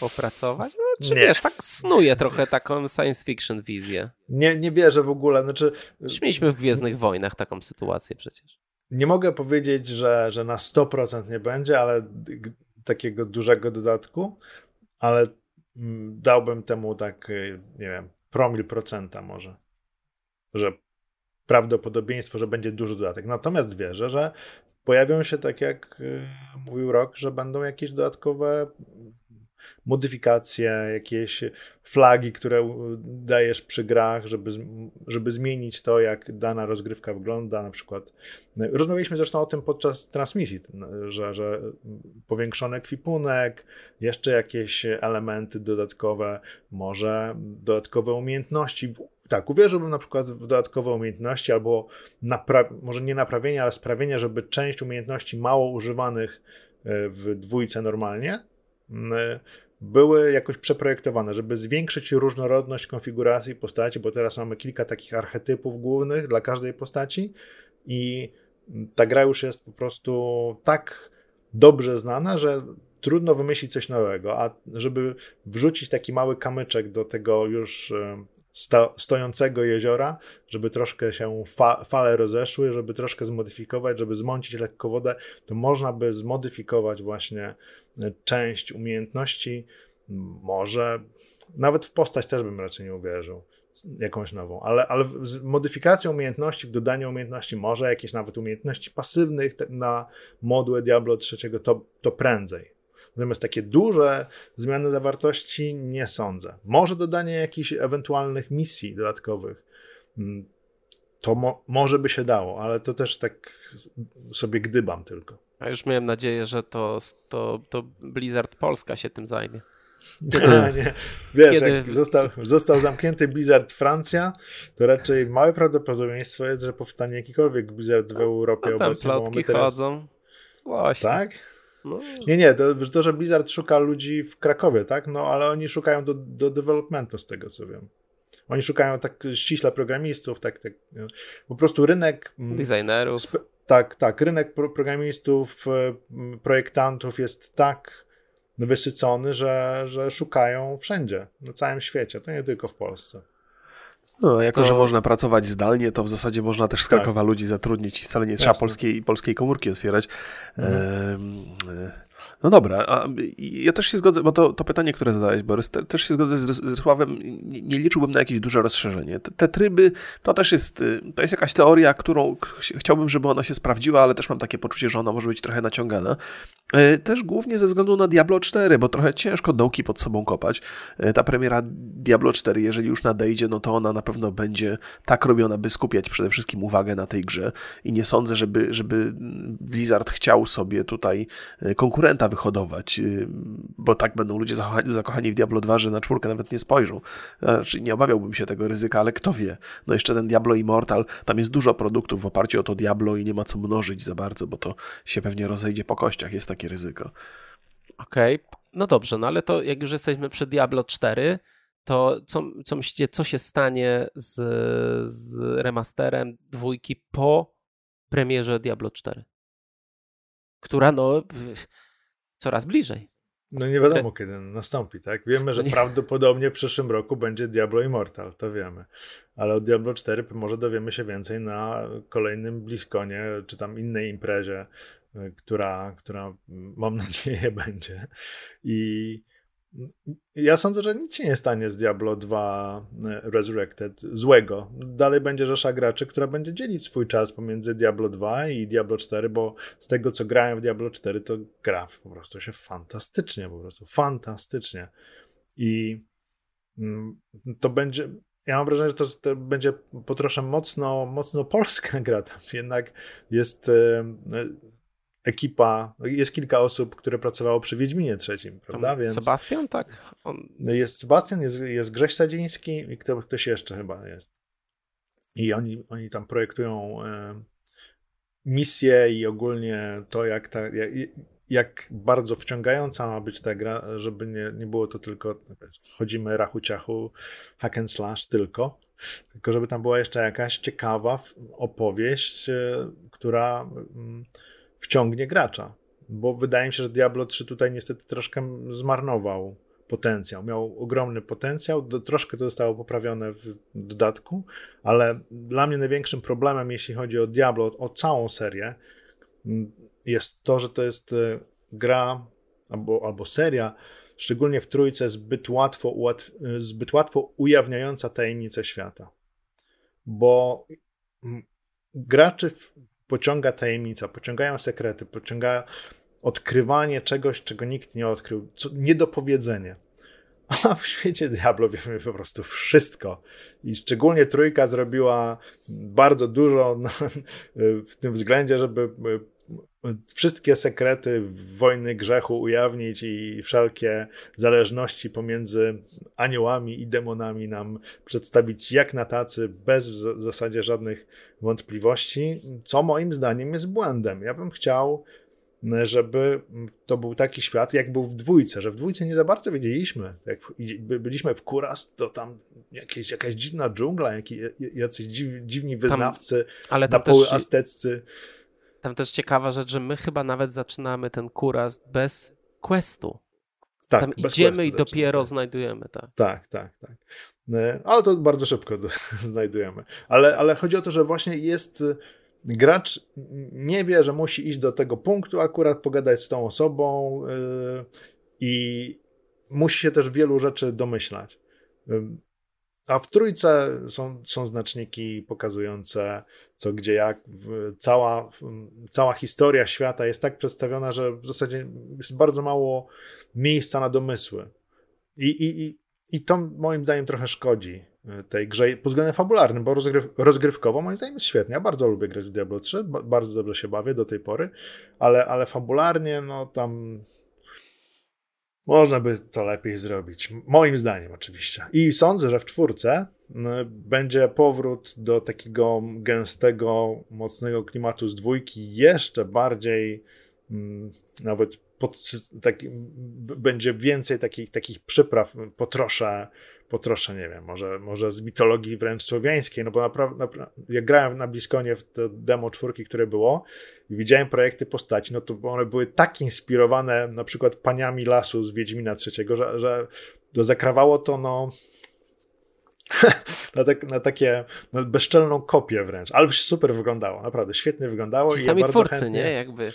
popracować? No, czy nie. wiesz, tak snuje trochę taką science fiction wizję. Nie, nie wierzę w ogóle. Znaczy... mieliśmy w Gwiezdnych Wojnach taką sytuację przecież. Nie mogę powiedzieć, że, że na 100% nie będzie, ale takiego dużego dodatku, ale dałbym temu tak, y, nie wiem, promil procenta może, że prawdopodobieństwo, że będzie duży dodatek. Natomiast wierzę, że pojawią się, tak jak y, mówił Rok, że będą jakieś dodatkowe modyfikacje, jakieś flagi, które dajesz przy grach, żeby, żeby zmienić to, jak dana rozgrywka wygląda. Na przykład rozmawialiśmy zresztą o tym podczas transmisji, że, że powiększony ekwipunek, jeszcze jakieś elementy dodatkowe, może dodatkowe umiejętności. Tak, uwierzyłbym na przykład w dodatkowe umiejętności albo może nie naprawienia, ale sprawienia, żeby część umiejętności mało używanych e, w dwójce normalnie były jakoś przeprojektowane, żeby zwiększyć różnorodność konfiguracji postaci, bo teraz mamy kilka takich archetypów głównych dla każdej postaci i ta gra już jest po prostu tak dobrze znana, że trudno wymyślić coś nowego, a żeby wrzucić taki mały kamyczek do tego już sto, stojącego jeziora, żeby troszkę się fa, fale rozeszły, żeby troszkę zmodyfikować, żeby zmącić lekko wodę, to można by zmodyfikować właśnie e, część umiejętności. Może nawet w postać też bym raczej nie uwierzył jakąś nową, ale, ale z modyfikacją umiejętności, w dodaniu umiejętności, może jakieś nawet umiejętności pasywnych na modułę Diablo III, to, to prędzej. Natomiast takie duże zmiany zawartości nie sądzę. Może dodanie jakichś ewentualnych misji dodatkowych. Mm, to mo może by się dało, ale to też tak sobie gdybam tylko. A już miałem nadzieję, że to, to, to Blizzard Polska się tym zajmie. Nie, nie. Wiesz, Kiedy... jak został, został zamknięty Blizzard Francja, to raczej małe prawdopodobieństwo jest, że powstanie jakikolwiek Blizzard w Europie no, tam obecnie. plotki teraz... chodzą. Właśnie. Tak? No. Nie, nie, to, to, że Blizzard szuka ludzi w Krakowie, tak? No, ale oni szukają do, do developmentu, z tego co wiem. Oni szukają tak ściśle programistów, tak, tak. Po prostu rynek. Mm, Designerów. Tak, tak. Rynek programistów, e, projektantów jest tak wysycony, że, że szukają wszędzie, na całym świecie. To nie tylko w Polsce. No, jako to... że można pracować zdalnie, to w zasadzie można też z Krakowa tak. ludzi zatrudnić i wcale nie trzeba polskiej, polskiej komórki otwierać. Mhm. E, no dobra, a ja też się zgodzę, bo to, to pytanie, które zadałeś, Borys, te, też się zgodzę z, Sławem, nie, nie, liczyłbym na jakieś duże rozszerzenie. Te, te, tryby, to też jest, y, to jest jakaś teoria, którą ch chciałbym, żeby ona się sprawdziła, ale też mam takie poczucie, że ona może być trochę naciągana. E, też głównie ze względu na Diablo 4, bo trochę ciężko dołki pod sobą kopać. E, ta premiera Diablo 4, jeżeli już nadejdzie, no to ona na pewno będzie tak robiona, by skupiać przede wszystkim uwagę na tej grze i nie sądzę, żeby, żeby Blizzard chciał sobie tutaj e, konkurenta wyhodować, y, bo tak będą ludzie zakochani w Diablo 2, że na czwórkę nawet nie spojrzą. Znaczy, nie obawiałbym się tego ryzyka, ale kto wie. No jeszcze ten Diablo Immortal, tam jest dużo produktów w oparciu o to Diablo i nie ma co mnożyć za bardzo, bo to się pewnie rozejdzie po kościach, jest takie ryzyko. Okej, okay. no dobrze, no ale to jak już jesteśmy przy Diablo 4, to co, co myślicie, co się stanie z, z remasterem dwójki po premierze Diablo 4? Która no coraz bliżej. No nie wiadomo, kiedy nastąpi, tak? Wiemy, że no prawdopodobnie w przyszłym roku będzie Diablo Immortal, to wiemy. Ale od Diablo 4 może dowiemy się więcej na kolejnym Bliskonie, czy tam innej imprezie, która, która mam nadzieję będzie. I ja sądzę, że nic się nie stanie z Diablo 2 e, Resurrected złego. Dalej będzie rzesza graczy, która będzie dzielić swój czas pomiędzy Diablo 2 i Diablo 4, bo z tego, co grałem w Diablo 4, to gra po prostu się fantastycznie, po prostu fantastycznie. I mm, to będzie, ja mam wrażenie, że to, to będzie po trosze mocno, mocno polska gra. Tam jednak jest e, ekipa, jest kilka osób, które pracowało przy Wiedźminie trzecim, prawda? Więc Sebastian, tak? On... Jest Sebastian, jest, jest Grześ Sadziński i kto, ktoś jeszcze chyba jest. I oni, oni tam projektują e, misje i ogólnie to, jak, ta, jak, jak, bardzo wciągająca ma być ta gra, żeby nie, nie było to tylko chodzimy rachu ciachu, hack and slash tylko, tylko żeby tam była jeszcze jakaś ciekawa opowieść, e, która... Wciągnie gracza. Bo wydaje mi się, że Diablo 3 tutaj niestety troszkę zmarnował potencjał. Miał ogromny potencjał, do, troszkę to zostało poprawione w dodatku, ale dla mnie największym problemem, jeśli chodzi o Diablo, o całą serię, jest to, że to jest e, gra albo, albo seria, szczególnie w trójce, zbyt łatwo, ułatw, e, zbyt łatwo ujawniająca tajemnicę świata. Bo graczy pociąga tajemnica, pociągają sekrety, pociąga odkrywanie czegoś, czego nikt nie odkrył, co niedopowiedzenie. A w świecie Diablo wiemy po prostu wszystko. I szczególnie trójka zrobiła bardzo dużo w tym względzie, żeby wszystkie sekrety wojny grzechu ujawnić i wszelkie zależności pomiędzy aniołami i demonami nam przedstawić jak na tacy, bez w zasadzie żadnych wątpliwości, co moim zdaniem jest błędem. Ja bym chciał, żeby to był taki świat, jak był w dwójce, że w dwójce nie za bardzo wiedzieliśmy. Jak byliśmy w Kuras, to tam jakieś, jakaś dziwna dżungla, jacyś dziwni wyznawcy, tam, ale tam na poły azteccy tam też ciekawa rzecz, że my chyba nawet zaczynamy ten kuras bez questu. Tak, tam idziemy i dopiero tak. znajdujemy, tak. Tak, tak, tak. E, ale to bardzo szybko znajdujemy. Ale, ale chodzi o to, że właśnie jest e, gracz nie wie, że musi iść do tego punktu, akurat pogadać z tą osobą yy, i musi się też wielu rzeczy domyślać. A w trójce są, są znaczniki pokazujące co, gdzie, jak. Cała, cała historia świata jest tak przedstawiona, że w zasadzie jest bardzo mało miejsca na domysły. I, i, i, i to moim zdaniem trochę szkodzi e, tej grze pod względem fabularnym, bo rozgryw, rozgrywkowo moim zdaniem jest świetnie. Ja bardzo lubię grać w Diablo 3, bardzo dobrze się bawię do tej pory, ale, ale fabularnie no tam można by to lepiej zrobić. Moim zdaniem, oczywiście. I sądzę, że w czwórce będzie powrót do takiego gęstego, mocnego klimatu z dwójki, jeszcze bardziej nawet pod, taki, będzie więcej takich, takich przypraw po trosze, po trosze, nie wiem, może, może z mitologii wręcz słowiańskiej, no bo naprawdę, napra jak grałem na Bliskonie w to demo czwórki, które było i widziałem projekty postaci, no to one były tak inspirowane na przykład paniami lasu z Wiedźmina III, że, że to zakrawało to, no na, tak, na, takie na bezczelną kopię wręcz, ale super wyglądało, naprawdę świetnie wyglądało. Ci i sami ja twórcy, chętnie, nie? Jakby.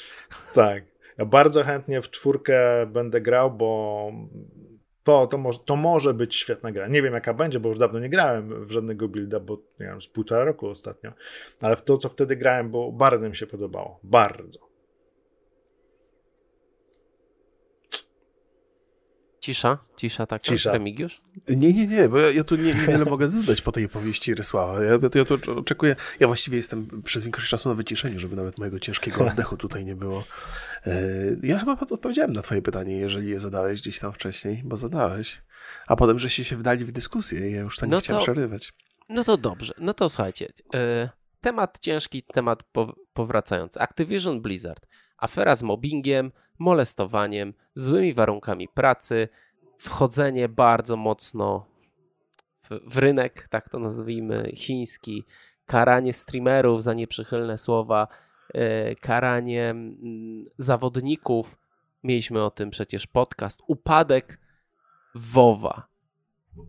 Tak. Ja bardzo chętnie w czwórkę będę grał, bo to, to, może, to może być świetna gra. Nie wiem jaka będzie, bo już dawno nie grałem w żadnego builda, bo nie wiem, z półtora roku ostatnio, ale w to, co wtedy grałem, bo bardzo mi się podobało. Bardzo. Cisza? Cisza tak? Cisza. Remigiusz? Nie, nie, nie, bo ja, ja tu nie, niewiele mogę dodać po tej opowieści Rysława. Ja, ja, tu oczekuję, ja właściwie jestem przez większość czasu na wyciszeniu, żeby nawet mojego ciężkiego oddechu tutaj nie było. E, ja chyba odpowiedziałem na twoje pytanie, jeżeli je zadałeś gdzieś tam wcześniej, bo zadałeś. A potem żeście się wdali w dyskusję i ja już to nie no chciałem to, przerywać. No to dobrze, no to słuchajcie. E, temat ciężki, temat powracający. Activision Blizzard. Afera z mobbingiem, molestowaniem, złymi warunkami pracy, wchodzenie bardzo mocno w, w rynek, tak to nazwijmy, chiński, karanie streamerów za nieprzychylne słowa, yy, karanie yy, zawodników. Mieliśmy o tym przecież podcast. Upadek WoWa.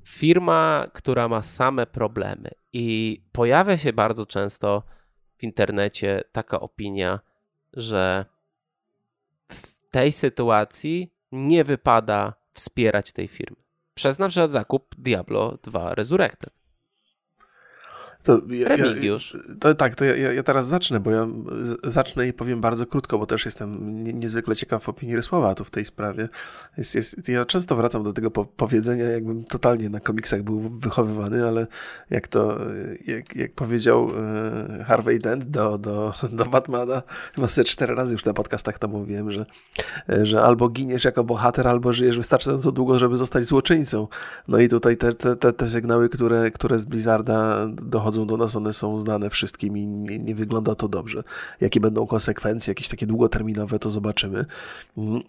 Firma, która ma same problemy i pojawia się bardzo często w internecie taka opinia, że tej sytuacji nie wypada wspierać tej firmy. Przyznam, że zakup Diablo 2 Resurrected. To ja, Remigiusz. Ja, to, tak, to ja, ja, teraz zacznę, bo ja zacznę i powiem bardzo krótko, bo też jestem niezwykle ciekaw opinii Rysława tu w tej sprawie. Jest, jest, ja często wracam do tego po, powiedzenia, jakbym totalnie na komiksach był wychowywany, ale jak to, jak, jak powiedział e, Harvey Dent do, do, do Batmana, chyba ze cztery razy już na podcastach to mówiłem, że, że albo giniesz jako bohater, albo żyjesz wystarczająco długo, żeby zostać złoczyńcą. No i tutaj te, te, te, te sygnały, które, które z Blizzarda dochodzą do nas, one są znane wszystkim i nie, nie, wygląda to dobrze. Jakie będą konsekwencje, jakieś takie długoterminowe, to zobaczymy.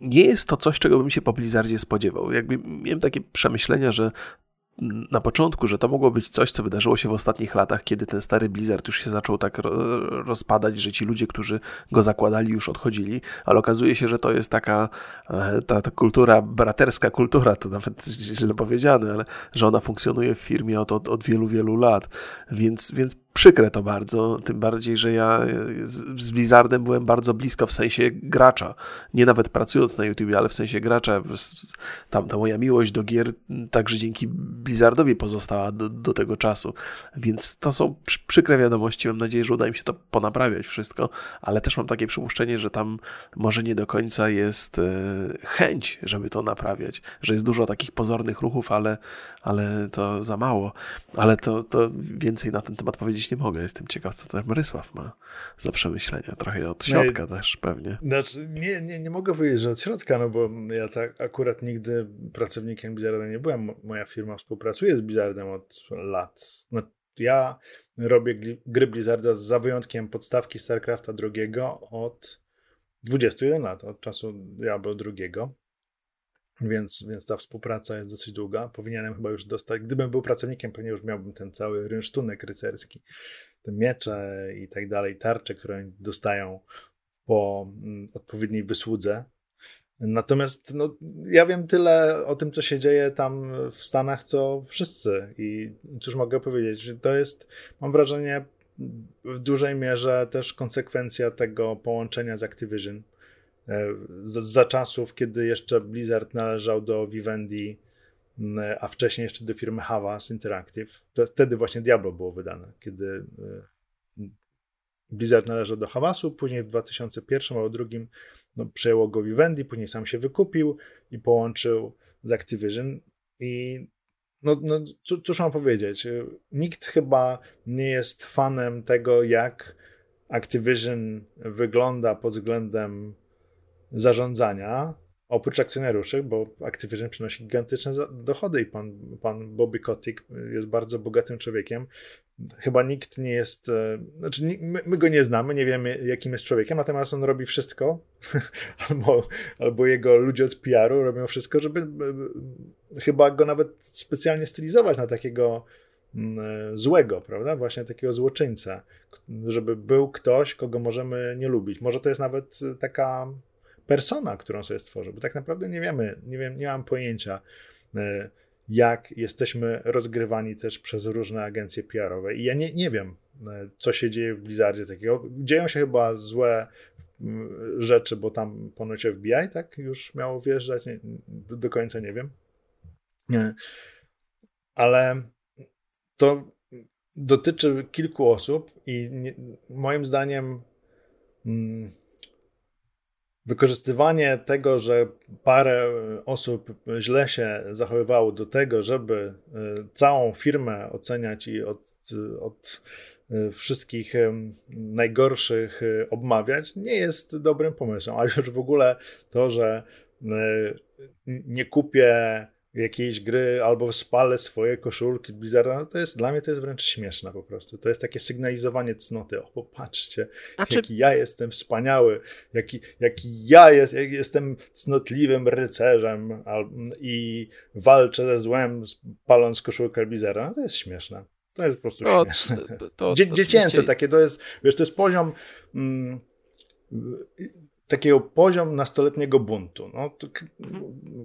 Nie jest to coś, czego bym się po Blizzardzie spodziewał. Jakby miałem takie przemyślenia, że na początku, że to mogło być coś, co wydarzyło się w ostatnich latach, kiedy ten stary Blizzard już się zaczął tak rozpadać, że ci ludzie, którzy go zakładali, już odchodzili, ale okazuje się, że to jest taka e, ta, ta kultura, braterska kultura, to nawet źle powiedziane, ale że ona funkcjonuje w firmie od, od, od wielu, wielu lat, więc, więc przykre to bardzo, tym bardziej, że ja z, z Blizzardem byłem bardzo blisko w sensie gracza, nie nawet pracując na YouTube, ale w sensie gracza, tam ta moja miłość do gier także dzięki Blizzardowi pozostała do, do tego czasu, więc to są przykre wiadomości, mam nadzieję, że uda mi się to ponaprawiać wszystko, ale też mam takie przypuszczenie, że tam może nie do końca jest e, chęć, żeby to naprawiać, że jest dużo takich pozornych ruchów, ale, ale to za mało, ale to, to więcej na ten temat powiedzieć powiedzieć nie mogę. Jestem ciekaw, co ten Marysław ma za przemyślenia. Trochę od środka no, też pewnie. Znaczy, nie, nie, nie mogę powiedzieć, że od środka, no bo ja tak akurat nigdy pracownikiem Blizzarda nie byłem. Moja firma współpracuje z Blizzardem od lat. No, ja robię gry Blizzarda za wyjątkiem podstawki StarCrafta II od 21 lat, od czasu Diablo II. Więc, więc ta współpraca jest dosyć długa. Powinienem chyba już dostać, gdybym był pracownikiem, pewnie już miałbym ten cały rynsztunek rycerski, te miecze i tak dalej, tarcze, które dostają po mm, odpowiedniej wysłudze. Natomiast no, ja wiem tyle o tym, co się dzieje tam w Stanach, co wszyscy. I cóż mogę powiedzieć, że to jest, mam wrażenie, w dużej mierze też konsekwencja tego połączenia z Activision za, za czasów, kiedy jeszcze Blizzard należał do Vivendi, a wcześniej jeszcze do firmy Havas Interactive. To wtedy właśnie Diablo było wydane, kiedy e, Blizzard należał do Havasu, później w 2001 albo drugim no, przejęło go Vivendi, później sam się wykupił i połączył z Activision i no, no cóż mam powiedzieć, nikt chyba nie jest fanem tego, jak Activision wygląda pod względem zarządzania, oprócz akcjonariuszy, bo Activision przynosi gigantyczne dochody i pan, pan Bobby Kotick jest bardzo bogatym człowiekiem. Chyba nikt nie jest, e, znaczy my, my go nie znamy, nie wiemy jakim jest człowiekiem, natomiast on robi wszystko, albo, albo jego ludzie od PR-u robią wszystko, żeby chyba go nawet specjalnie stylizować na takiego mm, e, złego, prawda? Właśnie takiego złoczyńcę, żeby był ktoś, kogo możemy nie lubić. Może to jest nawet taka persona, którą sobie stworzył, bo tak naprawdę nie wiemy, nie, wiem, nie mam pojęcia, e, jak jesteśmy rozgrywani też przez różne agencje PR-owe. I ja nie, nie wiem, e, co się dzieje w Blizzardzie takiego. Dzieją się chyba złe rzeczy, bo tam ponoć FBI tak już miało wjeżdżać, nie, do, do, końca nie wiem. Nie. Ale to dotyczy kilku osób i nie, moim zdaniem mm, wykorzystywanie tego, że parę osób źle się zachowywało do tego, żeby e, całą firmę oceniać i od, od e, wszystkich e, najgorszych obmawiać, nie jest dobrym pomysłem. A już w ogóle to, że nie kupię jakiejś gry albo spalę swoje koszulki Blizzarda, no to jest dla mnie to jest wręcz śmieszne po prostu. To jest takie sygnalizowanie cnoty. O, popatrzcie, znaczy... jaki ja jestem wspaniały, jaki, jaki ja jest, jak jestem cnotliwym rycerzem i walczę ze złem paląc koszulkę Blizzarda. No to jest śmieszne. To jest po prostu no, śmieszne. To, to, Dzie dziecięce takie, to jest, wiesz, to jest poziom... Mm, takiego poziom nastoletniego buntu. No.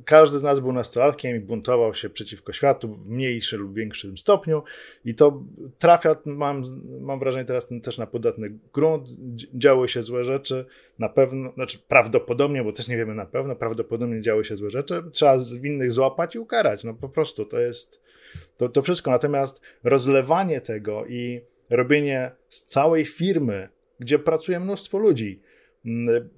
Każdy z nas był nastolatkiem i buntował się przeciwko światu w mniejszym lub większym stopniu i to trafia, mam, mam wrażenie teraz też na podatny grunt, działy się złe rzeczy, na pewno, znaczy prawdopodobnie, bo też nie wiemy na pewno, prawdopodobnie działy się złe rzeczy, trzeba winnych złapać i ukarać, no po prostu to jest to, to wszystko. Natomiast rozlewanie tego i robienie z całej firmy, gdzie pracuje mnóstwo ludzi,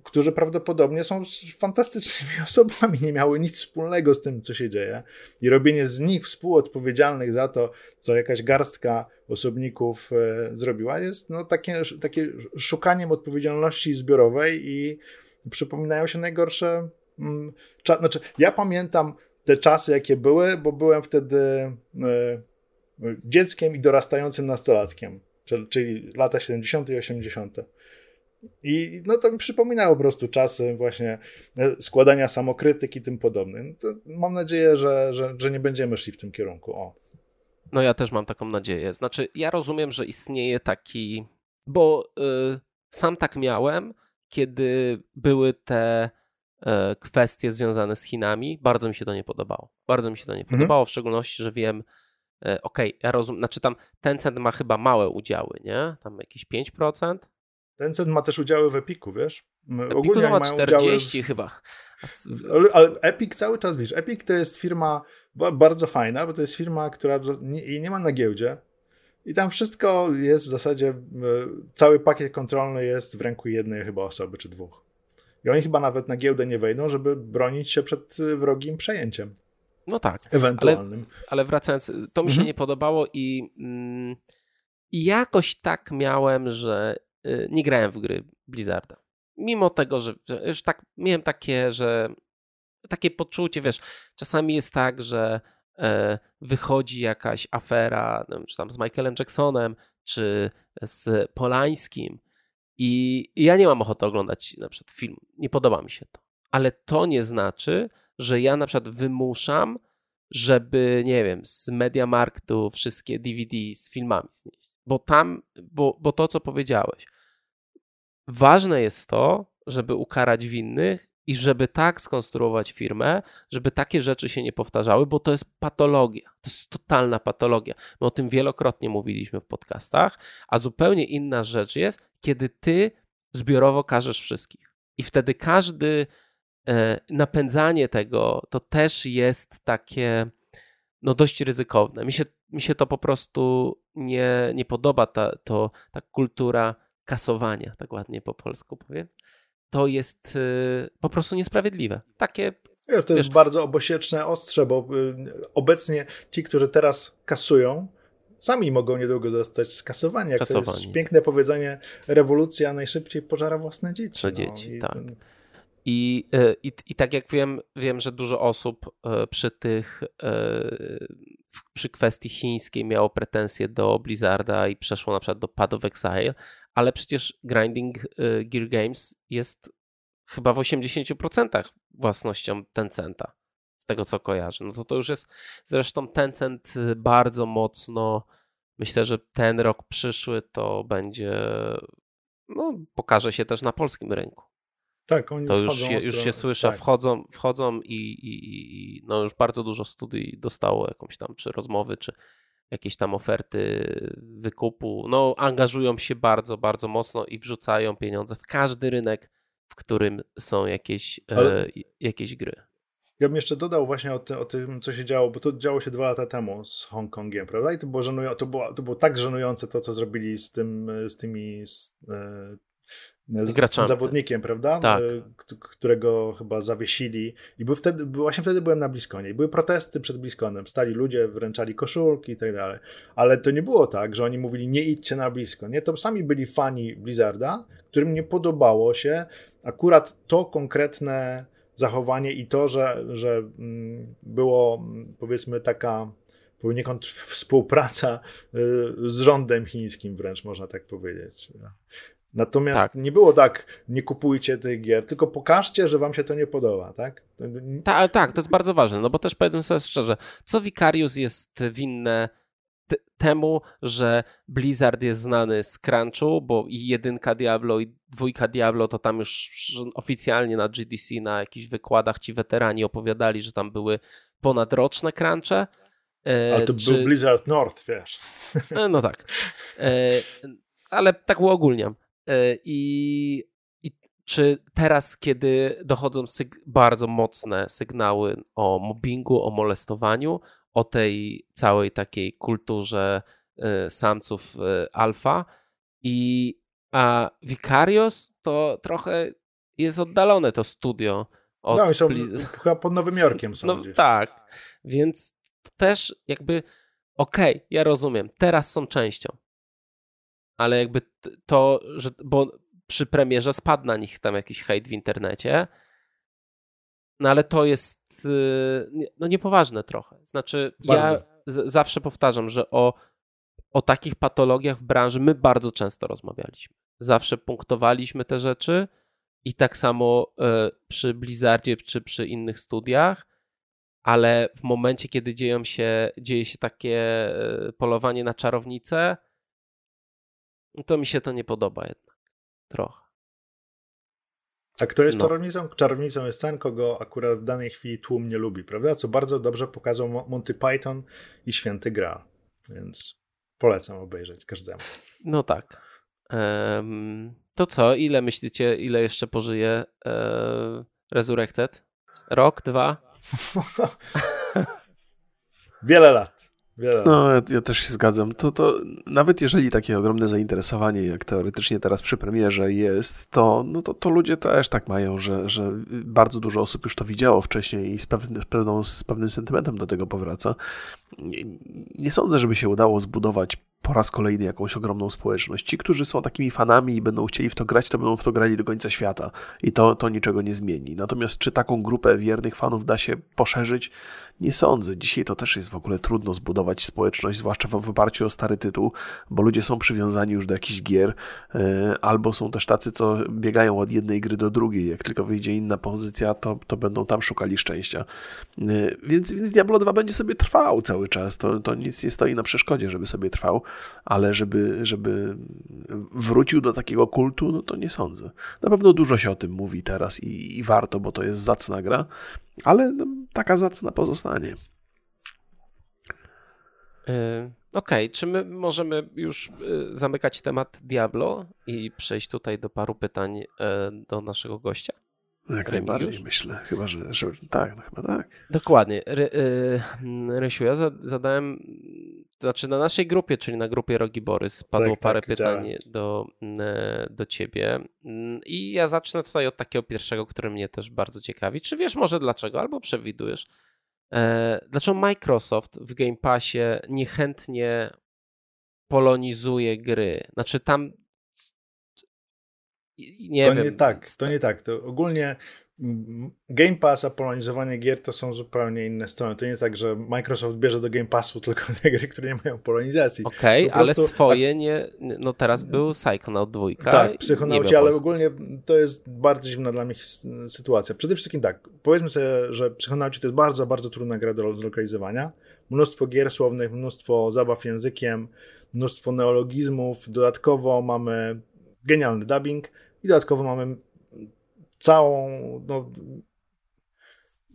którzy prawdopodobnie są fantastycznymi osobami, nie miały nic wspólnego z tym, co się dzieje, i robienie z nich współodpowiedzialnych za to, co jakaś garstka osobników e, zrobiła, jest no, takie, takie szukaniem odpowiedzialności zbiorowej i przypominają się najgorsze. Mm, znaczy, ja pamiętam te czasy, jakie były, bo byłem wtedy e, dzieckiem i dorastającym nastolatkiem, czyli lata 70. i 80. I no to mi przypominało po prostu czasy właśnie e, składania samokrytyk i tym podobne. No mam nadzieję, że, że, że nie będziemy szli w tym kierunku. O. No ja też mam taką nadzieję. Znaczy, ja rozumiem, że istnieje taki, bo y, sam tak miałem, kiedy były te y, kwestie związane z Chinami. Bardzo mi się to nie podobało. Bardzo mi się to nie mhm. podobało, w szczególności, że wiem, y, okej, okay, ja rozumiem, znaczy tam Tencent ma chyba małe udziały, nie? Tam jakieś 5%, Tencent ma też udziały w Epiku, wiesz? Epiku Ogólnie ma 40 chyba. Ale, ale Epic cały czas, wiesz, Epic to jest firma bardzo fajna, bo to jest firma, która nie, nie ma na giełdzie i tam wszystko jest w zasadzie, cały pakiet kontrolny jest w ręku jednej chyba osoby, czy dwóch. I oni chyba nawet na giełdę nie wejdą, żeby bronić się przed wrogim przejęciem. No tak. Ewentualnym. Ale, ale wracając, to mi się mhm. nie podobało i, mm, i jakoś tak miałem, że Y, nie grałem w gry Blizzarda. Mimo tego, że, że już tak miałem takie, że takie poczucie, wiesz, czasami jest tak, że e, wychodzi jakaś afera, czy tam z Michaelem Jacksonem, czy z Polańskim i, ja nie mam ochoty oglądać na przykład film. Nie podoba mi się to. Ale to nie znaczy, że ja na przykład wymuszam, żeby, nie wiem, z Mediamarktu wszystkie DVD z filmami znieść. Bo tam, bo, bo to, co powiedziałeś, ważne jest to, żeby ukarać winnych i żeby tak skonstruować firmę, żeby takie rzeczy się nie powtarzały, bo to jest patologia. To jest totalna patologia. My o tym wielokrotnie mówiliśmy w podcastach, a zupełnie inna rzecz jest, kiedy ty zbiorowo karzesz wszystkich. I wtedy każdy e, napędzanie tego to też jest takie no dość ryzykowne. Mi się, mi się to po prostu nie, nie podoba, ta, to, ta kultura kasowania, tak ładnie po polsku powiem. To jest y, po prostu niesprawiedliwe. Takie to wiesz, jest bardzo obosieczne ostrze, bo y, obecnie ci, którzy teraz kasują, sami mogą niedługo zostać skasowani. Jak kasowani. to jest piękne powiedzenie, rewolucja najszybciej pożara własne dzieci. No, dzieci, i tak. Ten... I, y, i, I tak jak wiem, wiem, że dużo osób przy tych, przy kwestii chińskiej miało pretensje do Blizzarda i przeszło na przykład do Pad of Exile, ale przecież Grinding Gear Games jest chyba w 80% własnością Tencenta, z tego co kojarzę. No to to już jest, zresztą Tencent bardzo mocno, myślę, że ten rok przyszły to będzie, no pokaże się też na polskim rynku. Tak, oni to już się, już się słyszę, tak. wchodzą, wchodzą i, i, i, no już bardzo dużo studii dostało jakąś tam, czy rozmowy, czy jakieś tam oferty wykupu. No, angażują się bardzo, bardzo mocno i wrzucają pieniądze w każdy rynek, w którym są jakieś, e, Ale... e, jakieś gry. Ja bym jeszcze dodał właśnie o, ty, o, tym, co się działo, bo to działo się dwa lata temu z Hongkongiem, prawda? I to było, to było, to było tak żenujące to, co zrobili z, tym, z tymi z, e, z, z tym zawodnikiem, prawda? Tak. E, którego chyba zawiesili. I był wtedy, właśnie wtedy byłem na Bliskonie. I były protesty przed Bliskonem. Stali ludzie, wręczali koszulki i tak dalej. Ale to nie było tak, że oni mówili nie idźcie na Blisko. Nie, to sami byli fani Blizzarda, którym nie podobało się akurat to konkretne zachowanie i to, że, że mm, było powiedzmy taka poniekąd współpraca y, z rządem chińskim wręcz, można tak powiedzieć. Natomiast tak. nie było tak, nie kupujcie tych gier, tylko pokażcie, że wam się to nie podoba, tak? Ta, tak, to jest bardzo ważne, no bo też powiedzmy sobie szczerze, co Vicarius jest winne temu, że Blizzard jest znany z crunchu, bo i jedynka Diablo i dwójka Diablo to tam już oficjalnie na GDC, na jakichś wykładach ci weterani opowiadali, że tam były ponadroczne crunche. E, Ale to czy... był Blizzard North, wiesz. E, no tak. E, ale tak uogólniam. I, I czy teraz, kiedy dochodzą syg bardzo mocne sygnały o mobbingu, o molestowaniu, o tej całej takiej kulturze y, samców y, alfa i a Vicarios to trochę jest oddalone to studio. Od no, są chyba pod Nowym Jorkiem są No gdzieś. tak, więc też jakby okej, okay, ja rozumiem, teraz są częścią, ale jakby to, że, bo przy premierze spadł na nich tam jakiś hejt w internecie, no ale to jest y, no niepoważne trochę. Znaczy, bardzo. ja z, zawsze powtarzam, że o, o takich patologiach w branży my bardzo często rozmawialiśmy. Zawsze punktowaliśmy te rzeczy i tak samo y, przy Blizzardzie czy przy innych studiach, ale w momencie, kiedy dzieją się, dzieje się takie y, polowanie na czarownicę, to mi się to nie podoba jednak. Trochę. A kto jest no. czarownicą? Czarownicą jest ten, kogo akurat w danej chwili tłum nie lubi, prawda? Co bardzo dobrze pokazał Monty Python i Święty Graal. Więc polecam obejrzeć każdemu. No tak. Um, to co? Ile myślicie, ile jeszcze pożyje e, Resurrected? Rok, dwa? Wiele lat. Wiele. No, ja, ja, też się zgadzam. To, to nawet jeżeli takie ogromne zainteresowanie, jak teoretycznie teraz przy premierze jest, to, no to, to ludzie też tak mają, że, że bardzo dużo osób już to widziało wcześniej i z, pewnym, z, pewną, z pewnym sentymentem do tego powraca. Nie, nie sądzę, żeby się udało zbudować po raz kolejny jakąś ogromną społeczność. Ci, którzy są takimi fanami i będą chcieli w to grać, to będą w to grali do końca świata i to, to niczego nie zmieni. Natomiast czy taką grupę wiernych fanów da się poszerzyć? Nie sądzę. Dzisiaj to też jest w ogóle trudno zbudować społeczność, zwłaszcza w oparciu o stary tytuł, bo ludzie są przywiązani już do jakichś gier, e, albo są też tacy, co biegają od jednej gry do drugiej. Jak tylko wyjdzie inna pozycja, to, to będą tam szukali szczęścia. E, więc, więc Diablo 2 będzie sobie trwał cały czas. To, to nic nie stoi na przeszkodzie, żeby sobie trwał ale żeby, żeby wrócił do takiego kultu, no to nie sądzę. Na pewno dużo się o tym mówi teraz i, i warto, bo to jest zacna gra, ale no, taka zacna pozostanie. Yy, Okej, okay. czy my możemy już yy, zamykać temat Diablo i przejść tutaj do paru pytań yy, do naszego gościa? Jak najbardziej myślę, chyba, że, że tak, no chyba tak. Dokładnie. Ry, y, Rysiu, ja zadałem, znaczy na naszej grupie, czyli na grupie Rogi Borys, padło tak, parę tak, pytań do, do ciebie mm, i ja zacznę tutaj od takiego pierwszego, który mnie też bardzo ciekawi. Czy wiesz może dlaczego, albo przewidujesz, e, dlaczego Microsoft w Game Passie niechętnie polonizuje gry? Znaczy tam nie to wiem. Nie tak, to nie tak. To ogólnie Game Pass, a polonizowanie gier to są zupełnie inne strony. To nie tak, że Microsoft bierze do Game Passu tylko te gry, które nie mają polonizacji. Okej, okay, ale swoje nie. No teraz był Psychonaut 2. Tak, Psychonauci, ale ogólnie to jest bardzo dziwna dla mnie sytuacja. Przede wszystkim tak, powiedzmy sobie, że Psychonauci to jest bardzo, bardzo trudna gra do zlokalizowania. Mnóstwo gier słownych, mnóstwo zabaw językiem, mnóstwo neologizmów. Dodatkowo mamy genialny dubbing i dodatkowo mamy całą, no,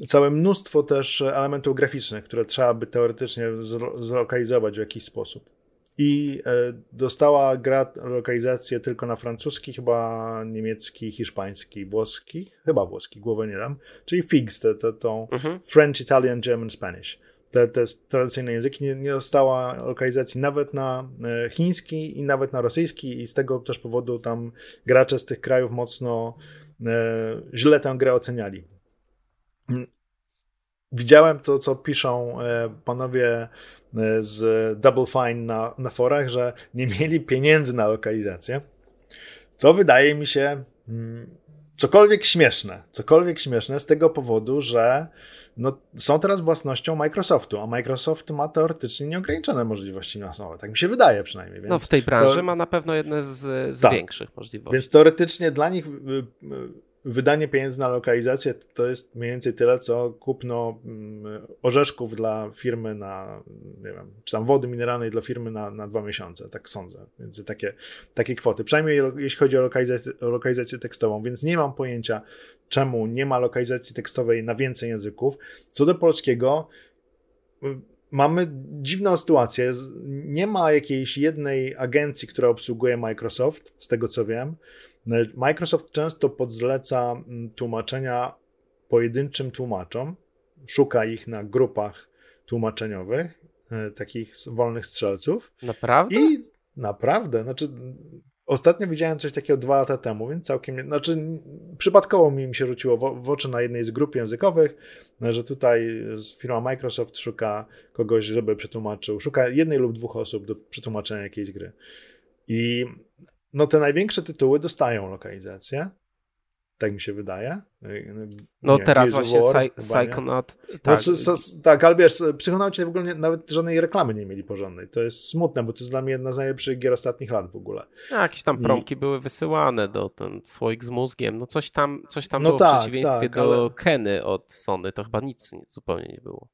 całe mnóstwo też elementów graficznych, które trzeba by teoretycznie zlokalizować w jakiś sposób. I e, dostała gra lokalizację tylko na francuski, chyba niemiecki, hiszpański, włoski, chyba włoski, głowę nie dam, czyli FIGS, to, to mhm. French, Italian, German, Spanish te, te tradycyjne języki, nie, nie dostała lokalizacji nawet na e, chiński i nawet na rosyjski i z tego też powodu tam gracze z tych krajów mocno e, źle tę grę oceniali. Widziałem to, co piszą e, panowie z Double Fine na, na forach, że nie mieli pieniędzy na lokalizację, co wydaje mi się mm, cokolwiek śmieszne. Cokolwiek śmieszne z tego powodu, że no, są teraz własnością Microsoftu, a Microsoft ma teoretycznie nieograniczone możliwości finansowe. Tak mi się wydaje przynajmniej. Więc no w tej branży to... ma na pewno jedne z, z tak. większych możliwości. Więc teoretycznie dla nich y, y, wydanie pieniędzy na lokalizację to jest mniej więcej tyle, co kupno mm, orzeszków dla firmy na, nie wiem, czy tam wody mineralnej dla firmy na, na dwa miesiące, tak sądzę. Więc takie, takie kwoty. Przynajmniej jeśli chodzi o lokalizację, o lokalizację tekstową, więc nie mam pojęcia, czemu nie ma lokalizacji tekstowej na więcej języków. Co do polskiego, y, mamy dziwną sytuację. Nie ma jakiejś jednej agencji, która obsługuje Microsoft, z tego co wiem. Microsoft często podzleca mm, tłumaczenia pojedynczym tłumaczom, szuka ich na grupach tłumaczeniowych, e, takich wolnych strzelców. Naprawdę? I naprawdę, znaczy ostatnio widziałem coś takiego dwa lata temu, więc całkiem, znaczy przypadkowo mi się rzuciło w, oczy na jednej z grup językowych, że tutaj firma Microsoft szuka kogoś, żeby przetłumaczył, szuka jednej lub dwóch osób do przetłumaczenia jakiejś gry. I no te największe tytuły dostają lokalizację. Tak mi się wydaje. No nie, teraz właśnie War, Psychonaut. No, tak. No, tak, ale wiesz, Psychonauci w ogóle nie, nawet żadnej reklamy nie mieli porządnej. To jest smutne, bo to jest dla mnie jedna z najlepszych gier ostatnich lat w ogóle. No, jakieś tam promki I... były wysyłane do ten słoik z mózgiem. No coś tam, coś tam no było tak, w przeciwieństwie tak, do ale... Keny od Sony. To chyba nic zupełnie nie było.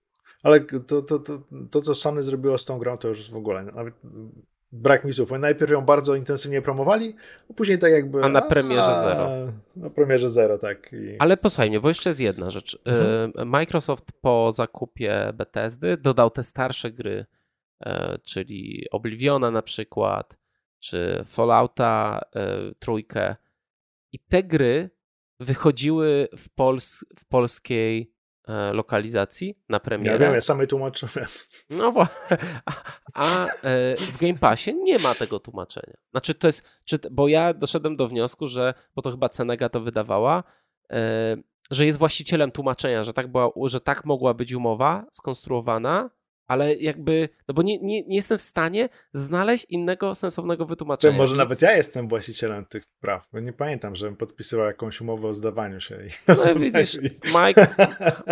Ale to, to, to, to, co Sony zrobiło z tą grą, to już w ogóle nawet brak mi słów. Oni najpierw ją bardzo intensywnie promowali, a później tak jakby... A na premierze a, zero. Na premierze zero, tak. I... Ale posłuchaj mnie, bo jeszcze jest jedna rzecz. Mhm. E, Microsoft po zakupie Bethesdy dodał te starsze gry, e, czyli Obliviona na przykład, czy Fallouta e, trójkę i te gry wychodziły w, pols w polskiej lokalizacji na premierę. Ja wiem, ja samej tłumaczyłem. No właśnie. A, a e, w Game Passie nie ma tego tłumaczenia. Znaczy to jest, czy, bo ja doszedłem do wniosku, że, bo to chyba Cenega to wydawała, e, że jest właścicielem tłumaczenia, że tak, była, że tak mogła być umowa skonstruowana, ale jakby, no bo nie, nie, nie jestem w stanie znaleźć innego sensownego wytłumaczenia. To może nawet ja jestem właścicielem tych praw, bo nie pamiętam, żebym podpisywał jakąś umowę o zdawaniu się. No, widzisz,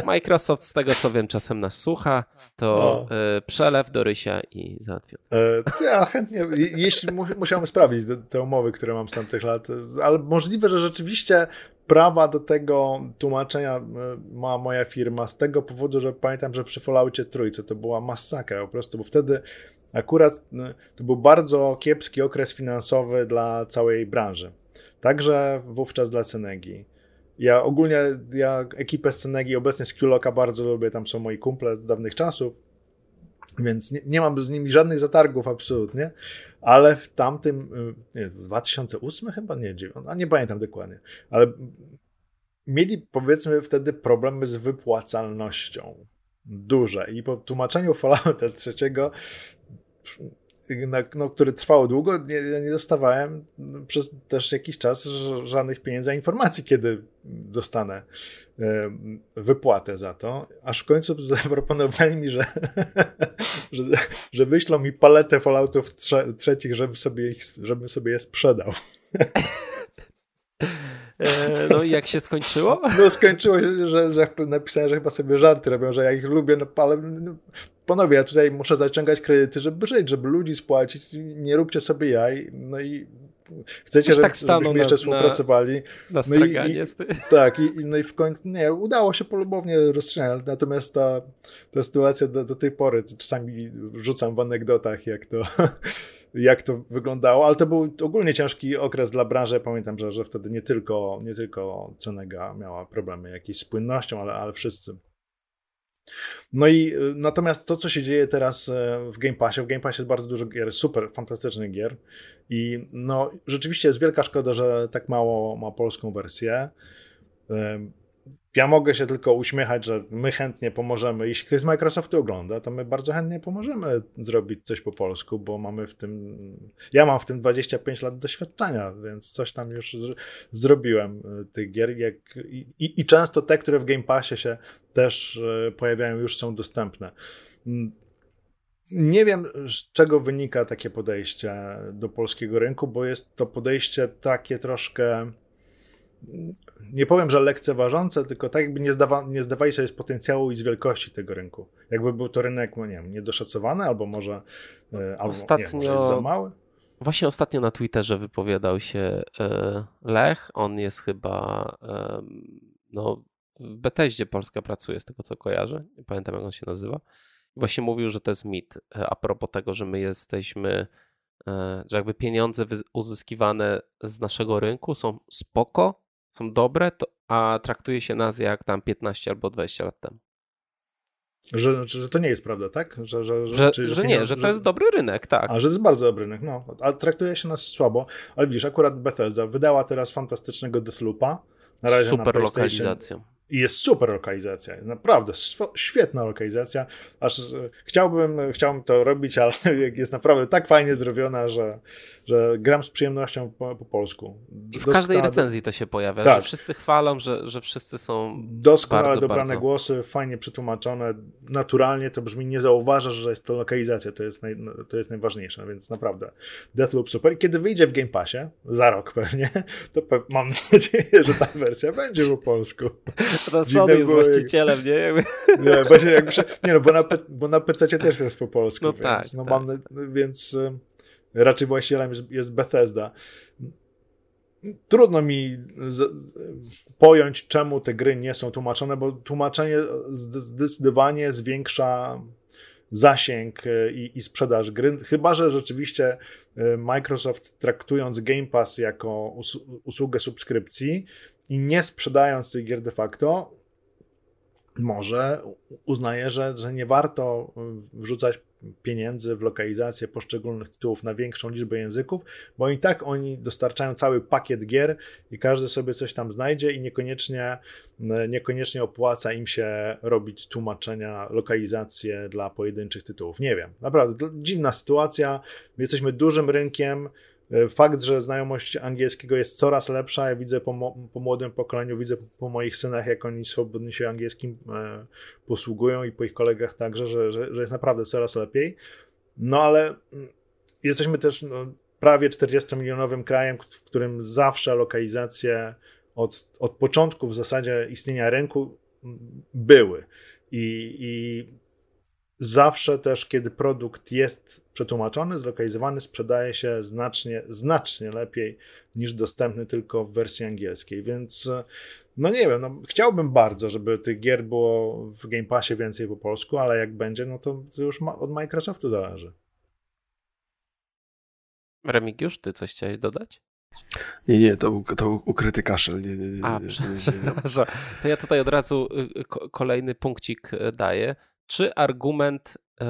Microsoft z tego co wiem czasem nas słucha, to y, przelew do Rysia i załatwię. E, ja chętnie, jeśli musiałem sprawdzić te umowy, które mam z tamtych lat, ale możliwe, że rzeczywiście prawa do tego tłumaczenia e, ma moja firma z tego powodu, że pamiętam, że przy Falloutie trójce to była masakra po prostu, bo wtedy akurat e, to był bardzo kiepski okres finansowy dla całej branży. Także wówczas dla Cenegi. Ja ogólnie, ja ekipę z Cenegi obecnie z Qloka bardzo lubię, tam są moi kumple z dawnych czasów, więc nie, nie mam z nimi żadnych zatargów absolutnie, ale w tamtym, y, nie, 2008 chyba, nie, 9, a nie pamiętam dokładnie, ale mieli powiedzmy wtedy problemy z wypłacalnością duże i po tłumaczeniu Fallouta trzeciego na, no, który trwał długo, nie, nie dostawałem przez też jakiś czas żadnych pieniędzy, a informacji, kiedy dostanę wypłatę za to, aż w końcu zaproponowali mi, że, że, że wyślą mi paletę Falloutów trze, trzecich, żebym sobie, ich, żebym sobie je sprzedał. E, no i jak się skończyło? No skończyło się, że, że napisałem, że chyba sobie żarty robią, że ja ich lubię, no ale no, panowie, ja tutaj muszę zaciągać kredyty, żeby żyć, żeby ludzi spłacić, nie róbcie sobie jaj, no i chcecie, żeby, tak żebyśmy jeszcze współpracowali. Na, na no i, i, Tak, i, no i w końcu, nie, udało się polubownie rozstrzygać, natomiast ta, ta sytuacja do, do tej pory, czasami rzucam w anegdotach, jak to jak to wyglądało, ale to był ogólnie ciężki okres dla branży. Pamiętam, że, że wtedy nie tylko, nie tylko Cenega miała problemy jakieś z płynnością, ale, ale wszyscy. No i y, natomiast to, co się dzieje teraz e, w Game Passie, w Game Passie jest bardzo dużo gier, super, fantastycznych gier i no rzeczywiście jest wielka szkoda, że tak mało ma polską wersję. Ja mogę się tylko uśmiechać, że my chętnie pomożemy. Jeśli ktoś z Microsoftu ogląda, to my bardzo chętnie pomożemy zrobić coś po polsku, bo mamy w tym. Ja mam w tym 25 lat doświadczenia, więc coś tam już z, zrobiłem e, tych gier. Jak, i, I często te, które w Game Passie się też e, pojawiają, już są dostępne. Mm, nie wiem, z czego wynika takie podejście do polskiego rynku, bo jest to podejście takie troszkę nie powiem, że lekceważące, tylko tak jakby nie, zdawa, nie zdawali sobie z potencjału i z wielkości tego rynku. Jakby był to rynek, no nie wiem, niedoszacowany, albo może, e, albo Ostatnio... nie, może jest za mały. Właśnie ostatnio na Twitterze wypowiadał się e, Lech. On jest chyba no, w Beteździe Polska pracuje, z tego co kojarzę. Nie pamiętam, jak on się nazywa. Właśnie mówił, że to jest mit a propos tego, że my jesteśmy, że jakby pieniądze uzyskiwane z naszego rynku są spoko, są dobre, to, a traktuje się nas jak tam 15 albo 20 lat temu. Że, że to nie jest prawda, tak? Że, że, że, że, że nie, że to jest dobry rynek, tak. A, że to jest bardzo dobry rynek, no. A traktuje się nas słabo. Ale widzisz, akurat Bethesda wydała teraz fantastycznego Deathloopa. Na razie Super na lokalizacją. I jest super lokalizacja, naprawdę świetna lokalizacja, aż e, chciałbym, chciałbym to robić, ale jest naprawdę tak fajnie zrobiona, że, że gram z przyjemnością po, po polsku. I w każdej recenzji to się pojawia, tak. że wszyscy chwalą, że, że wszyscy są Doskonale bardzo, dobrane bardzo... głosy, fajnie przetłumaczone, naturalnie to brzmi, nie zauważasz, że jest to lokalizacja, to jest, naj, to jest najważniejsze, więc naprawdę Deathloop super. Kiedy wyjdzie w Game Passie, za rok pewnie, to pe mam nadzieję, że ta wersja będzie po polsku. To Sony jest właścicielem, nie? Nie, właśnie jakby się, nie no, bo na, bo na PC też jest po polsku, no więc, tak, no tak. Mam, więc y, raczej właścicielem jest, jest Bethesda. Trudno mi z, pojąć, czemu te gry nie są tłumaczone, bo tłumaczenie zdecydowanie zwiększa zasięg y, i, i sprzedaż gry. Chyba, że rzeczywiście y, Microsoft traktując Game Pass jako usługę subskrypcji, i nie sprzedając tych gier de facto, może uznaje, że, że nie warto wrzucać pieniędzy w lokalizację poszczególnych tytułów na większą liczbę języków, bo i tak oni dostarczają cały pakiet gier i każdy sobie coś tam znajdzie i niekoniecznie, niekoniecznie opłaca im się robić tłumaczenia, lokalizacje dla pojedynczych tytułów. Nie wiem, naprawdę dziwna sytuacja. My jesteśmy dużym rynkiem, fakt, że znajomość angielskiego jest coraz lepsza, ja widzę po, po młodym pokoleniu, widzę po moich synach, jak oni swobodnie się angielskim e, posługują i po ich kolegach także, że, że, że jest naprawdę coraz lepiej. No ale mm, jesteśmy też no, prawie 40-milionowym krajem, w którym zawsze lokalizacje od, od początku w zasadzie istnienia rynku były. I, i Zawsze też, kiedy produkt jest przetłumaczony, zlokalizowany, sprzedaje się znacznie, znacznie lepiej niż dostępny tylko w wersji angielskiej. Więc, no nie wiem, no, chciałbym bardzo, żeby tych gier było w Game Passie więcej po polsku, ale jak będzie, no to, to już ma, od Microsoftu zależy. Remigiusz, ty coś chciałeś dodać? Nie, nie, to, to ukryty kaszel. Nie, nie, nie, A, przepraszam. To ja tutaj od razu y, y, kolejny punkcik y, daję czy argument y,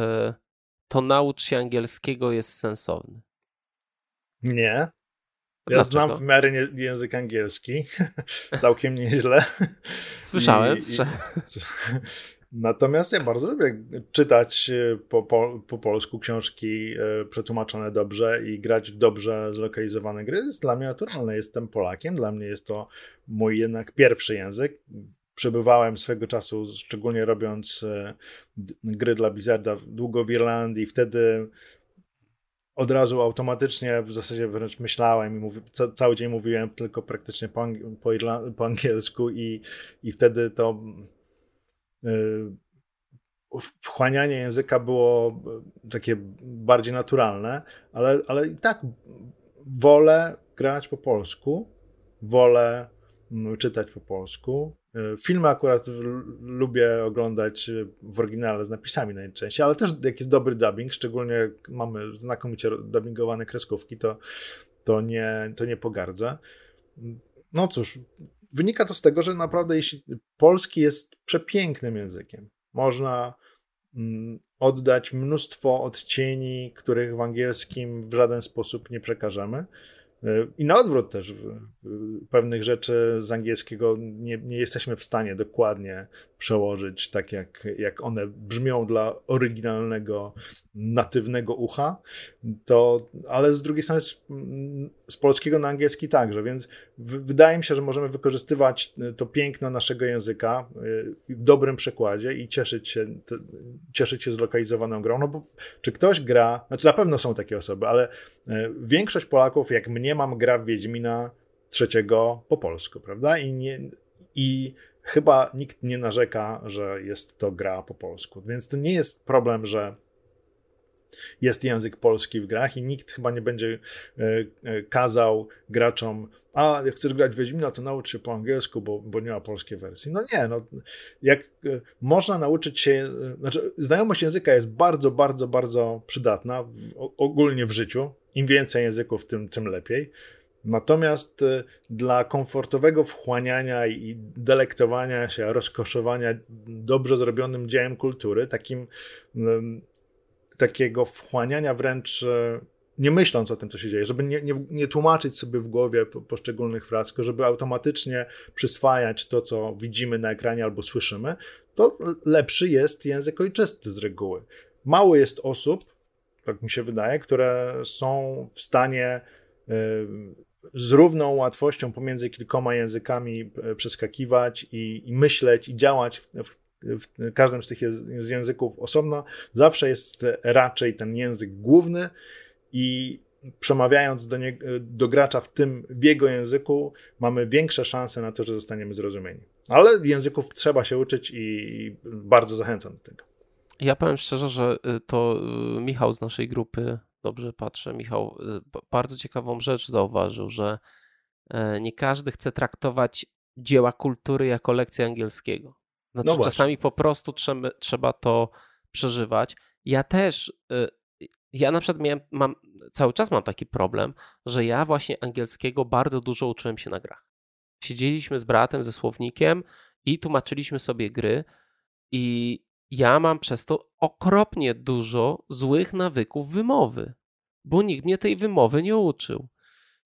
to naucz się angielskiego jest sensowny? Nie. Ja Dlaczego? znam w miarę nie, język angielski, całkiem nieźle. Słyszałem. I, i, natomiast ja bardzo lubię czytać e, po, po, po, polsku książki e, przetłumaczone dobrze i grać w dobrze zlokalizowane gry. Jest dla mnie naturalne. Jestem Polakiem, dla mnie jest to mój jednak pierwszy język przebywałem swego czasu, szczególnie robiąc e, gry dla Blizzarda długo w Irlandii, wtedy od razu automatycznie w zasadzie wręcz myślałem i mówi, ca, cały dzień mówiłem tylko praktycznie po, po, po angielsku i, i wtedy to yy, wchłanianie języka było takie bardziej naturalne, ale, ale i tak wolę grać po polsku, wolę czytać po polsku, E, filmy akurat lubię oglądać e, w oryginale z napisami najczęściej, ale też jak jest dobry dubbing, szczególnie jak mamy znakomicie dubbingowane kreskówki, to, to, nie, to nie pogardzę. No cóż, wynika to z tego, że naprawdę jeśli polski jest przepięknym językiem, można mm, oddać mnóstwo odcieni, których w angielskim w żaden sposób nie przekażemy. I na odwrót też pewnych rzeczy z angielskiego nie, nie jesteśmy w stanie dokładnie przełożyć tak, jak, jak one brzmią dla oryginalnego, natywnego ucha, to, ale z drugiej strony z, polskiego na angielski także, więc wydaje mi się, że możemy wykorzystywać to piękno naszego języka y, w dobrym przekładzie i cieszyć się, cieszyć się zlokalizowaną grą, no bo czy ktoś gra, znaczy na pewno są takie osoby, ale y, większość Polaków, jak mnie mam, gra w Wiedźmina trzeciego po polsku, prawda? I, nie, i chyba nikt nie narzeka, że jest to gra po polsku. Więc to nie jest problem, że jest język polski w grach i nikt chyba nie będzie e, e, kazał graczom, a jak chcesz grać Wiedźmina, to naucz się po angielsku, bo, bo nie ma polskiej wersji. No nie, no jak e, można nauczyć się, znaczy znajomość języka jest bardzo, bardzo, bardzo przydatna w, ogólnie w życiu. Im więcej języków, tym, tym lepiej. Natomiast dla komfortowego wchłaniania i delektowania się, rozkoszowania dobrze zrobionym dziełem kultury, takim takiego wchłaniania wręcz e, nie myśląc o tym, co się dzieje, żeby nie, nie, nie tłumaczyć sobie w głowie poszczególnych fraz, tylko żeby automatycznie przyswajać to, co widzimy na ekranie albo słyszymy, to lepszy jest język ojczysty z reguły. Mało jest osób, tak mi się wydaje, które są w stanie e, z równą łatwością pomiędzy kilkoma językami e, przeskakiwać i, i myśleć i działać w, w w każdym z tych języków osobno, zawsze jest raczej ten język główny i przemawiając do, nie, do gracza w tym, w jego języku, mamy większe szanse na to, że zostaniemy zrozumieni. Ale języków trzeba się uczyć i bardzo zachęcam do tego. Ja powiem szczerze, że y, to y, Michał z naszej grupy, dobrze patrzę, Michał y, bardzo ciekawą rzecz zauważył, że e, nie każdy chce traktować dzieła kultury jako lekcję angielskiego. Znaczy, no czasami po prostu trzeba, trzeba to przeżywać. Ja też, y, ja na przykład miałem, mam, cały czas mam taki problem, że ja właśnie angielskiego bardzo dużo uczyłem się na grach. Siedzieliśmy z bratem, ze słownikiem i tłumaczyliśmy sobie gry i ja mam przez to okropnie dużo złych nawyków wymowy, bo nikt mnie tej wymowy nie uczył.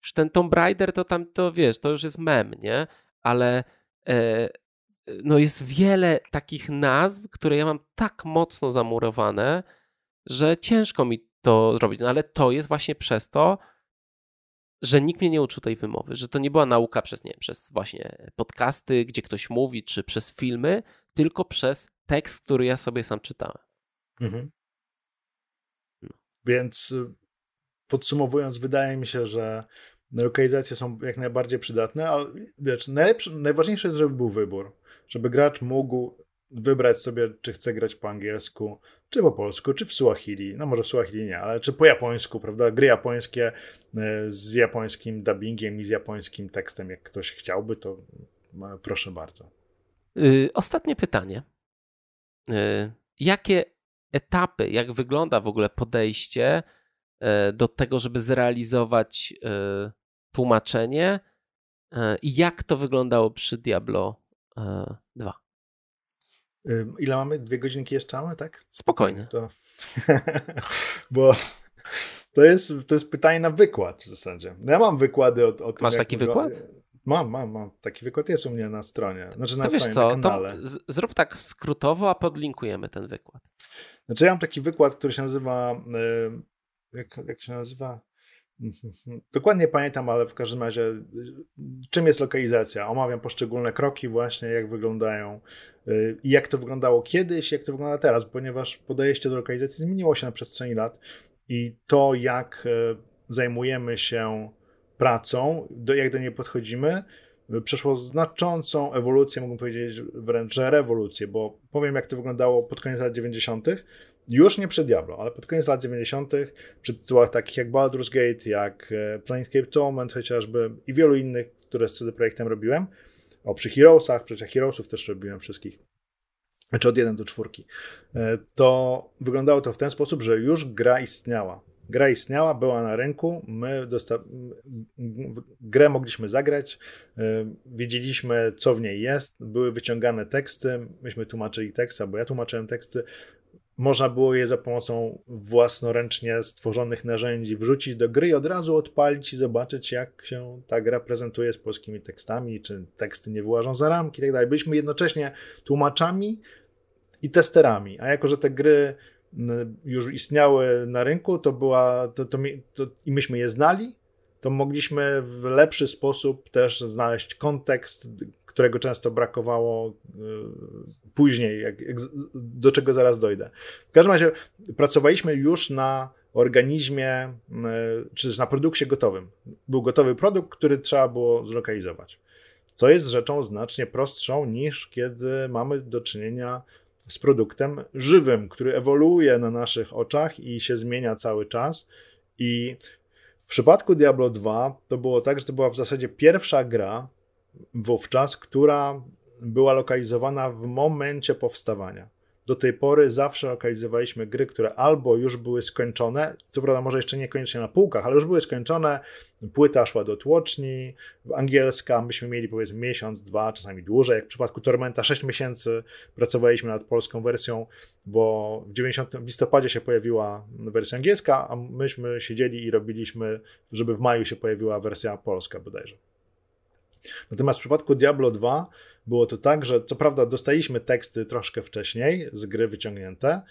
Już ten Tomb Raider to tam, to wiesz, to już jest mem, nie? Ale e, no jest wiele takich nazw, które ja mam tak mocno zamurowane, że ciężko mi to zrobić. No ale to jest właśnie przez to, że nikt mnie nie uczył tej wymowy, że to nie była nauka przez, nie przez właśnie podcasty, gdzie ktoś mówi, czy przez filmy, tylko przez tekst, który ja sobie sam czytałem. Mhm. No. Więc y, podsumowując, wydaje mi się, że lokalizacje są jak najbardziej przydatne, ale wiesz, najważniejsze jest, żeby był wybór żeby gracz mógł wybrać sobie, czy chce grać po angielsku, czy po polsku, czy w Suahili. No może w Suahili nie, ale czy po japońsku, prawda? Gry japońskie e, z japońskim dubbingiem i z japońskim tekstem, jak ktoś chciałby, to e, proszę bardzo. Yy, ostatnie pytanie. Yy, jakie etapy, jak wygląda w ogóle podejście yy, do tego, żeby zrealizować tłumaczenie i jak to wyglądało przy Diablo E, dwa. Ile mamy? Dwie godzinki jeszcze mamy, tak? Spokojnie. To... Bo to jest, to jest pytanie na wykład w zasadzie. Ja mam wykłady o, o tym. Masz taki wykład? Mam, mam, mam. Taki wykład jest u mnie na stronie. Znaczy na to wiesz co, to zrób tak skrótowo, a podlinkujemy ten wykład. Znaczy ja mam taki wykład, który się nazywa, jak, jak to się nazywa? Dokładnie pamiętam, ale w każdym razie, czym jest lokalizacja? Omawiam poszczególne kroki, właśnie jak wyglądają y, i jak to wyglądało kiedyś, jak to wygląda teraz, ponieważ podejście do lokalizacji zmieniło się na przestrzeni lat i to, jak y, zajmujemy się pracą, do, jak do niej podchodzimy, y, przeszło znaczącą ewolucję, mógłbym powiedzieć wręcz rewolucję, bo powiem, jak to wyglądało pod koniec lat 90 już nie przed Diablo, ale pod koniec lat 90., przy tytułach takich jak Baldur's Gate, jak e, Planescape Torment chociażby i wielu innych, które z CD Projektem robiłem. O, przy Heroesach, przecież Heroesów też robiłem wszystkich, znaczy od 1 do 4. E, to wyglądało to w ten sposób, że już gra istniała. Gra istniała, była na rynku, my dosta- grę mogliśmy zagrać, e, wiedzieliśmy, co w niej jest, były wyciągane teksty, myśmy tłumaczyli teksty, bo ja tłumaczyłem teksty, można było je za pomocą własnoręcznie stworzonych narzędzi wrzucić do gry i od razu odpalić i zobaczyć, jak się ta gra prezentuje z polskimi tekstami, czy teksty nie wyłażą za ramki i tak. Byliśmy jednocześnie tłumaczami i testerami, a jako, że te gry już istniały na rynku, to była, to, to, to, i myśmy je znali, to mogliśmy w lepszy sposób też znaleźć kontekst którego często brakowało y, później, jak, jak, do czego zaraz dojdę. W każdym razie pracowaliśmy już na organizmie, y, czy też na produkcie gotowym. Był gotowy produkt, który trzeba było zlokalizować. Co jest rzeczą znacznie prostszą niż kiedy mamy do czynienia z produktem żywym, który ewoluuje na naszych oczach i się zmienia cały czas. I w przypadku Diablo 2 to było tak, że to była w zasadzie pierwsza gra wówczas, która była lokalizowana w momencie powstawania do tej pory zawsze lokalizowaliśmy gry, które albo już były skończone, co prawda może jeszcze niekoniecznie na półkach, ale już były skończone, płyta szła do tłoczni, angielska, myśmy mieli powiedzmy miesiąc, dwa, czasami dłużej, jak w przypadku Tormenta 6 miesięcy pracowaliśmy nad polską wersją, bo w 90 w listopadzie się pojawiła wersja angielska, a myśmy siedzieli i robiliśmy, żeby w maju się pojawiła wersja polska bodajże. Natomiast w przypadku Diablo 2 było to tak, że co prawda dostaliśmy teksty troszkę wcześniej z gry wyciągnięte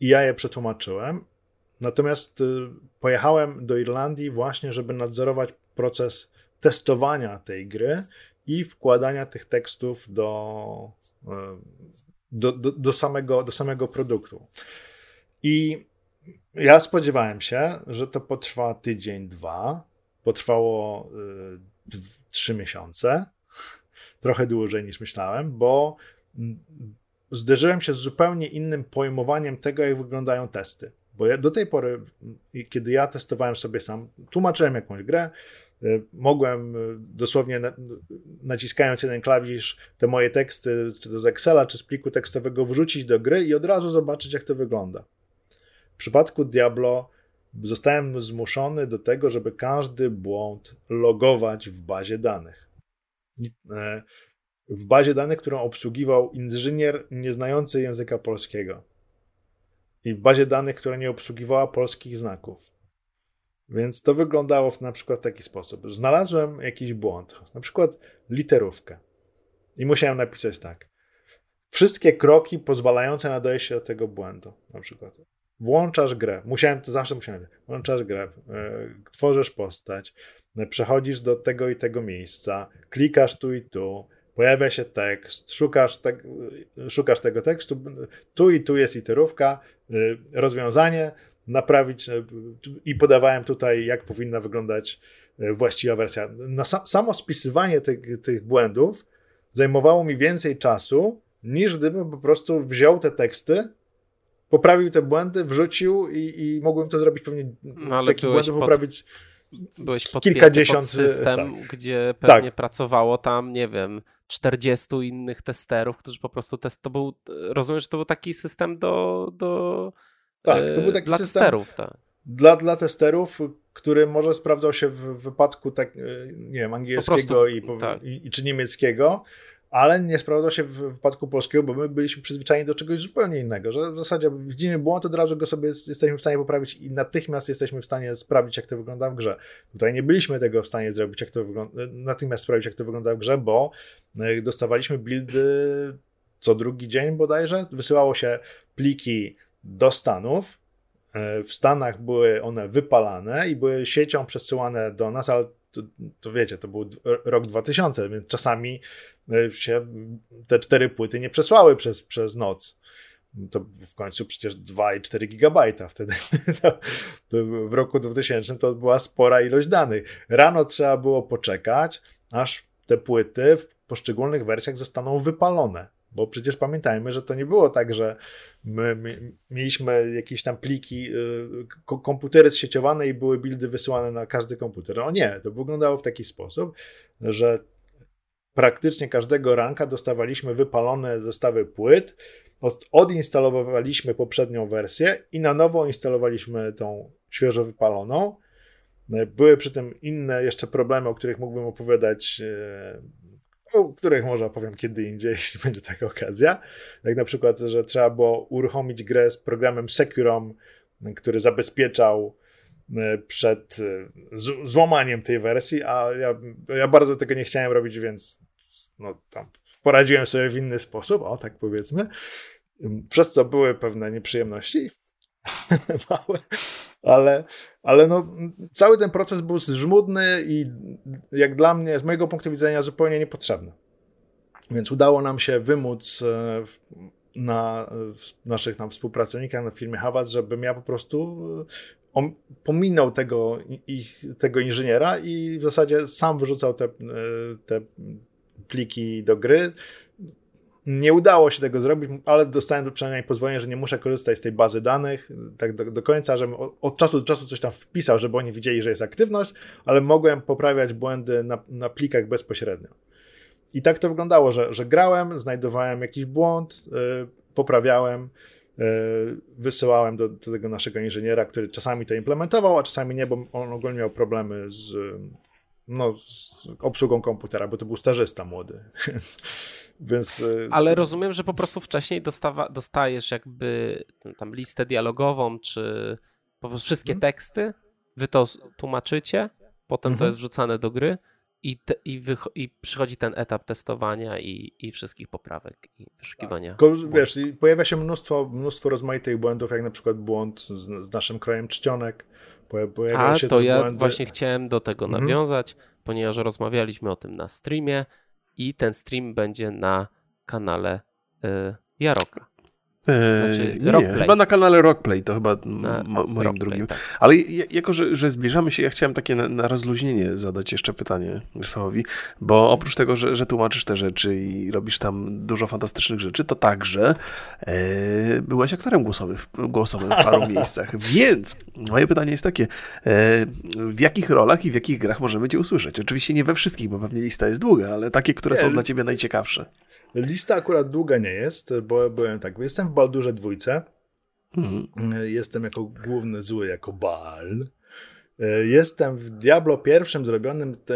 i ja je przetłumaczyłem, natomiast y, pojechałem do Irlandii właśnie, żeby nadzorować proces testowania tej gry i wkładania tych tekstów do, y, do, do, do, samego, do samego produktu. I ja spodziewałem się, że to potrwa tydzień, dwa. Potrwało y, trzy miesiące trochę dłużej niż myślałem, bo zderzyłem się z zupełnie innym pojmowaniem tego, jak wyglądają testy. Bo ja do tej pory, kiedy ja testowałem sobie sam, tłumaczyłem jakąś grę, y, mogłem y, dosłownie naciskając jeden klawisz te moje teksty, czy to z Excela, czy z pliku tekstowego wrzucić do gry i od razu zobaczyć, jak to wygląda. W przypadku Diablo zostałem zmuszony do tego, żeby każdy błąd logować w bazie danych. E, w bazie danych, którą obsługiwał inżynier nieznający języka polskiego. I w bazie danych, która nie obsługiwała polskich znaków. Więc to wyglądało w na przykład taki sposób. Znalazłem jakiś błąd, na przykład literówkę. I musiałem napisać tak. Wszystkie kroki pozwalające na dojście do tego błędu. Na przykład włączasz grę. Musiałem, to zawsze musiałem. Włączasz grę, yy, tworzysz postać, przechodzisz do tego i tego miejsca, klikasz tu i tu, pojawia się tekst, szukasz, te, szukasz tego tekstu, tu i tu jest literówka, y, rozwiązanie, naprawić i podawałem tutaj, jak powinna wyglądać właściwa wersja. Na samo spisywanie tych, tych błędów zajmowało mi więcej czasu, niż gdybym po prostu wziął te teksty, poprawił te błędy, wrzucił i, i mogłem to zrobić pewnie no, takich błędów pod... poprawić byłeś kilkadziesiąt pod system, tak. gdzie pewnie tak. pracowało tam, nie wiem, 40 innych testerów, którzy po prostu test, to był, rozumiem, że to był taki system do, do tak, to był taki dla system testerów, tak. Dla, dla testerów, który może sprawdzał się w wypadku tak, nie wiem, angielskiego prostu, i, tak. i, czy niemieckiego, ale nie sprawdzał się w wypadku polskiego, bo my byliśmy przyzwyczajeni do czegoś zupełnie innego, że w zasadzie widzimy błąd, od razu go sobie jesteśmy w stanie poprawić i natychmiast jesteśmy w stanie sprawdzić, jak to wygląda w grze. Tutaj nie byliśmy tego w stanie zrobić, jak to wygląda, natychmiast sprawdzić, jak to wygląda w grze, bo e, dostawaliśmy buildy co drugi dzień bodajże, wysyłało się pliki do Stanów, e, w Stanach były one wypalane i były siecią przesyłane do nas, ale to, to, wiecie, to był rok 2000, więc czasami się te cztery płyty nie przesłały przez, przez noc. To w końcu przecież 2,4 gigabajta wtedy. To, to w roku 2000 to była spora ilość danych. Rano trzeba było poczekać, aż te płyty w poszczególnych wersjach zostaną wypalone. Bo przecież pamiętajmy, że to nie było tak, że my, my mieliśmy jakieś tam pliki, y, komputery zsieciowane i były buildy wysyłane na każdy komputer. No nie, to wyglądało w taki sposób, że praktycznie każdego ranka dostawaliśmy wypalone zestawy płyt, odinstalowaliśmy poprzednią wersję i na nowo instalowaliśmy tą świeżo wypaloną. Były przy tym inne jeszcze problemy, o których mógłbym opowiadać y, o których może opowiem kiedy indziej, jeśli będzie taka okazja. Jak na przykład, że trzeba było uruchomić grę z programem Securom, który zabezpieczał e, przed e, złamaniem tej wersji, a ja, ja bardzo tego nie chciałem robić, więc no, poradziłem sobie w inny sposób, o tak powiedzmy, przez co były pewne nieprzyjemności małe, ale, ale no, cały ten proces był żmudny i jak dla mnie, z mojego punktu widzenia, zupełnie niepotrzebny. Więc udało nam się wymóc e, na naszych tam współpracownikach na firmie Havas, żebym ja po prostu e, on pominął tego, ich, tego inżyniera i w zasadzie sam wyrzucał te, e, te pliki do gry. Nie udało się tego zrobić, ale dostałem przynajmniej pozwolenie, że nie muszę korzystać z tej bazy danych tak do, do końca, żebym od czasu do czasu coś tam wpisał, żeby oni widzieli, że jest aktywność, ale mogłem poprawiać błędy na, na plikach bezpośrednio. I tak to wyglądało, że, że grałem, znajdowałem jakiś błąd, yy, poprawiałem, wysyłałem do, do, tego naszego inżyniera, który czasami to implementował, a czasami nie, bo on ogólnie miał problemy z, no, z obsługą komputera, bo to był stażysta młody, więc... więc yy, Ale rozumiem, że po prostu wcześniej dostawa, dostajesz jakby tam listę dialogową, czy po prostu wszystkie hmm. teksty, wy to tłumaczycie, potem to mhm. jest wrzucane do gry, i, te, i, i, przychodzi ten etap testowania i, i wszystkich poprawek i wyszukiwania. Tak. wiesz, pojawia się mnóstwo, mnóstwo rozmaitych błędów, jak na przykład błąd z, z naszym krojem czcionek. A, się to ja błędy. właśnie chciałem do tego mhm. nawiązać, ponieważ rozmawialiśmy o tym na streamie i ten stream będzie na kanale y, Jaroka. Znaczy, nie, chyba na kanale Rockplay, to chyba na, moim Rockplay, drugim. Tak. Ale jako, że, że, zbliżamy się, ja chciałem takie na, na rozluźnienie zadać jeszcze pytanie Rysołowi, bo oprócz tego, że, że tłumaczysz te rzeczy i robisz tam dużo fantastycznych rzeczy, to także e, byłeś aktorem głosowym, głosowym w paru miejscach. Więc moje pytanie jest takie, e, w jakich rolach i w jakich grach możemy cię usłyszeć? Oczywiście nie we wszystkich, bo pewnie lista jest długa, ale takie, które są dla ciebie najciekawsze. Lista akurat długa nie jest, bo byłem tak, jestem w Baldurze dwójce, mhm. jestem jako główny zły, jako Bal. Jestem w Diablo pierwszym zrobionym te,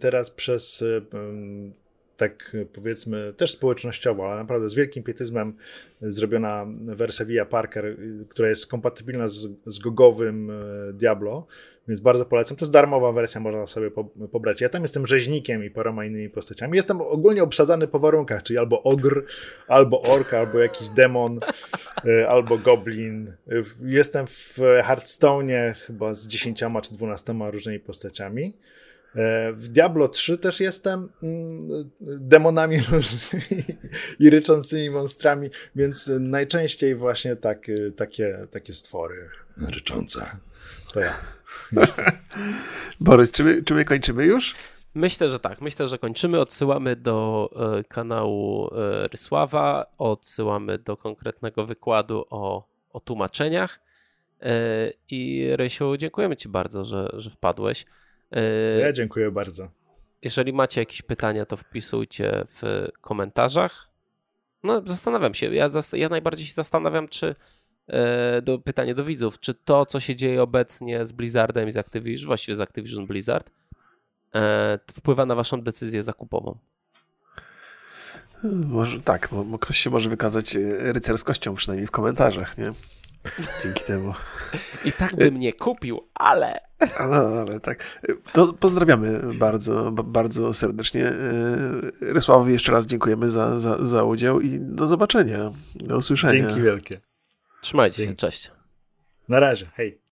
teraz przez tak powiedzmy też społecznościowo, ale naprawdę z wielkim pietyzmem zrobiona wersja Via Parker, która jest kompatybilna z, z gogowym e, Diablo, więc bardzo polecam. To jest darmowa wersja, można sobie pobrać. Ja tam jestem rzeźnikiem i paroma innymi postaciami. Jestem ogólnie obsadzany po warunkach, czyli albo ogr, albo orka, albo jakiś demon, e, albo goblin. Jestem w Hearthstone'ie chyba z 10 czy 12 różnymi postaciami. E, w Diablo 3 też jestem mm, demonami i ryczącymi monstrami, więc najczęściej właśnie tak, takie, takie stwory ryczące. To ja. Borys, czy my, czy my kończymy już? Myślę, że tak. Myślę, że kończymy. Odsyłamy do e, kanału e, Rysława, odsyłamy do konkretnego wykładu o, o tłumaczeniach. I Rysiu, dziękujemy Ci bardzo, że, że wpadłeś. E, ja dziękuję bardzo. Jeżeli macie jakieś pytania, to wpisujcie w komentarzach. No, zastanawiam się. Ja, ja najbardziej się zastanawiam, czy e, do, pytanie do widzów, czy to, co się dzieje obecnie z Blizzardem i z Activision, właściwie z Activision Blizzard, e, wpływa na waszą decyzję zakupową? Może tak, bo, ktoś się może wykazać rycerskością, przynajmniej w komentarzach, nie? Dzięki temu. I tak bym nie kupił, ale. No, ale tak. To pozdrawiamy bardzo, bardzo serdecznie. Rysławowi jeszcze raz dziękujemy za, za, za udział i do zobaczenia. Do usłyszenia. Dzięki wielkie. Trzymajcie Dzięki. się, cześć. Na razie, hej.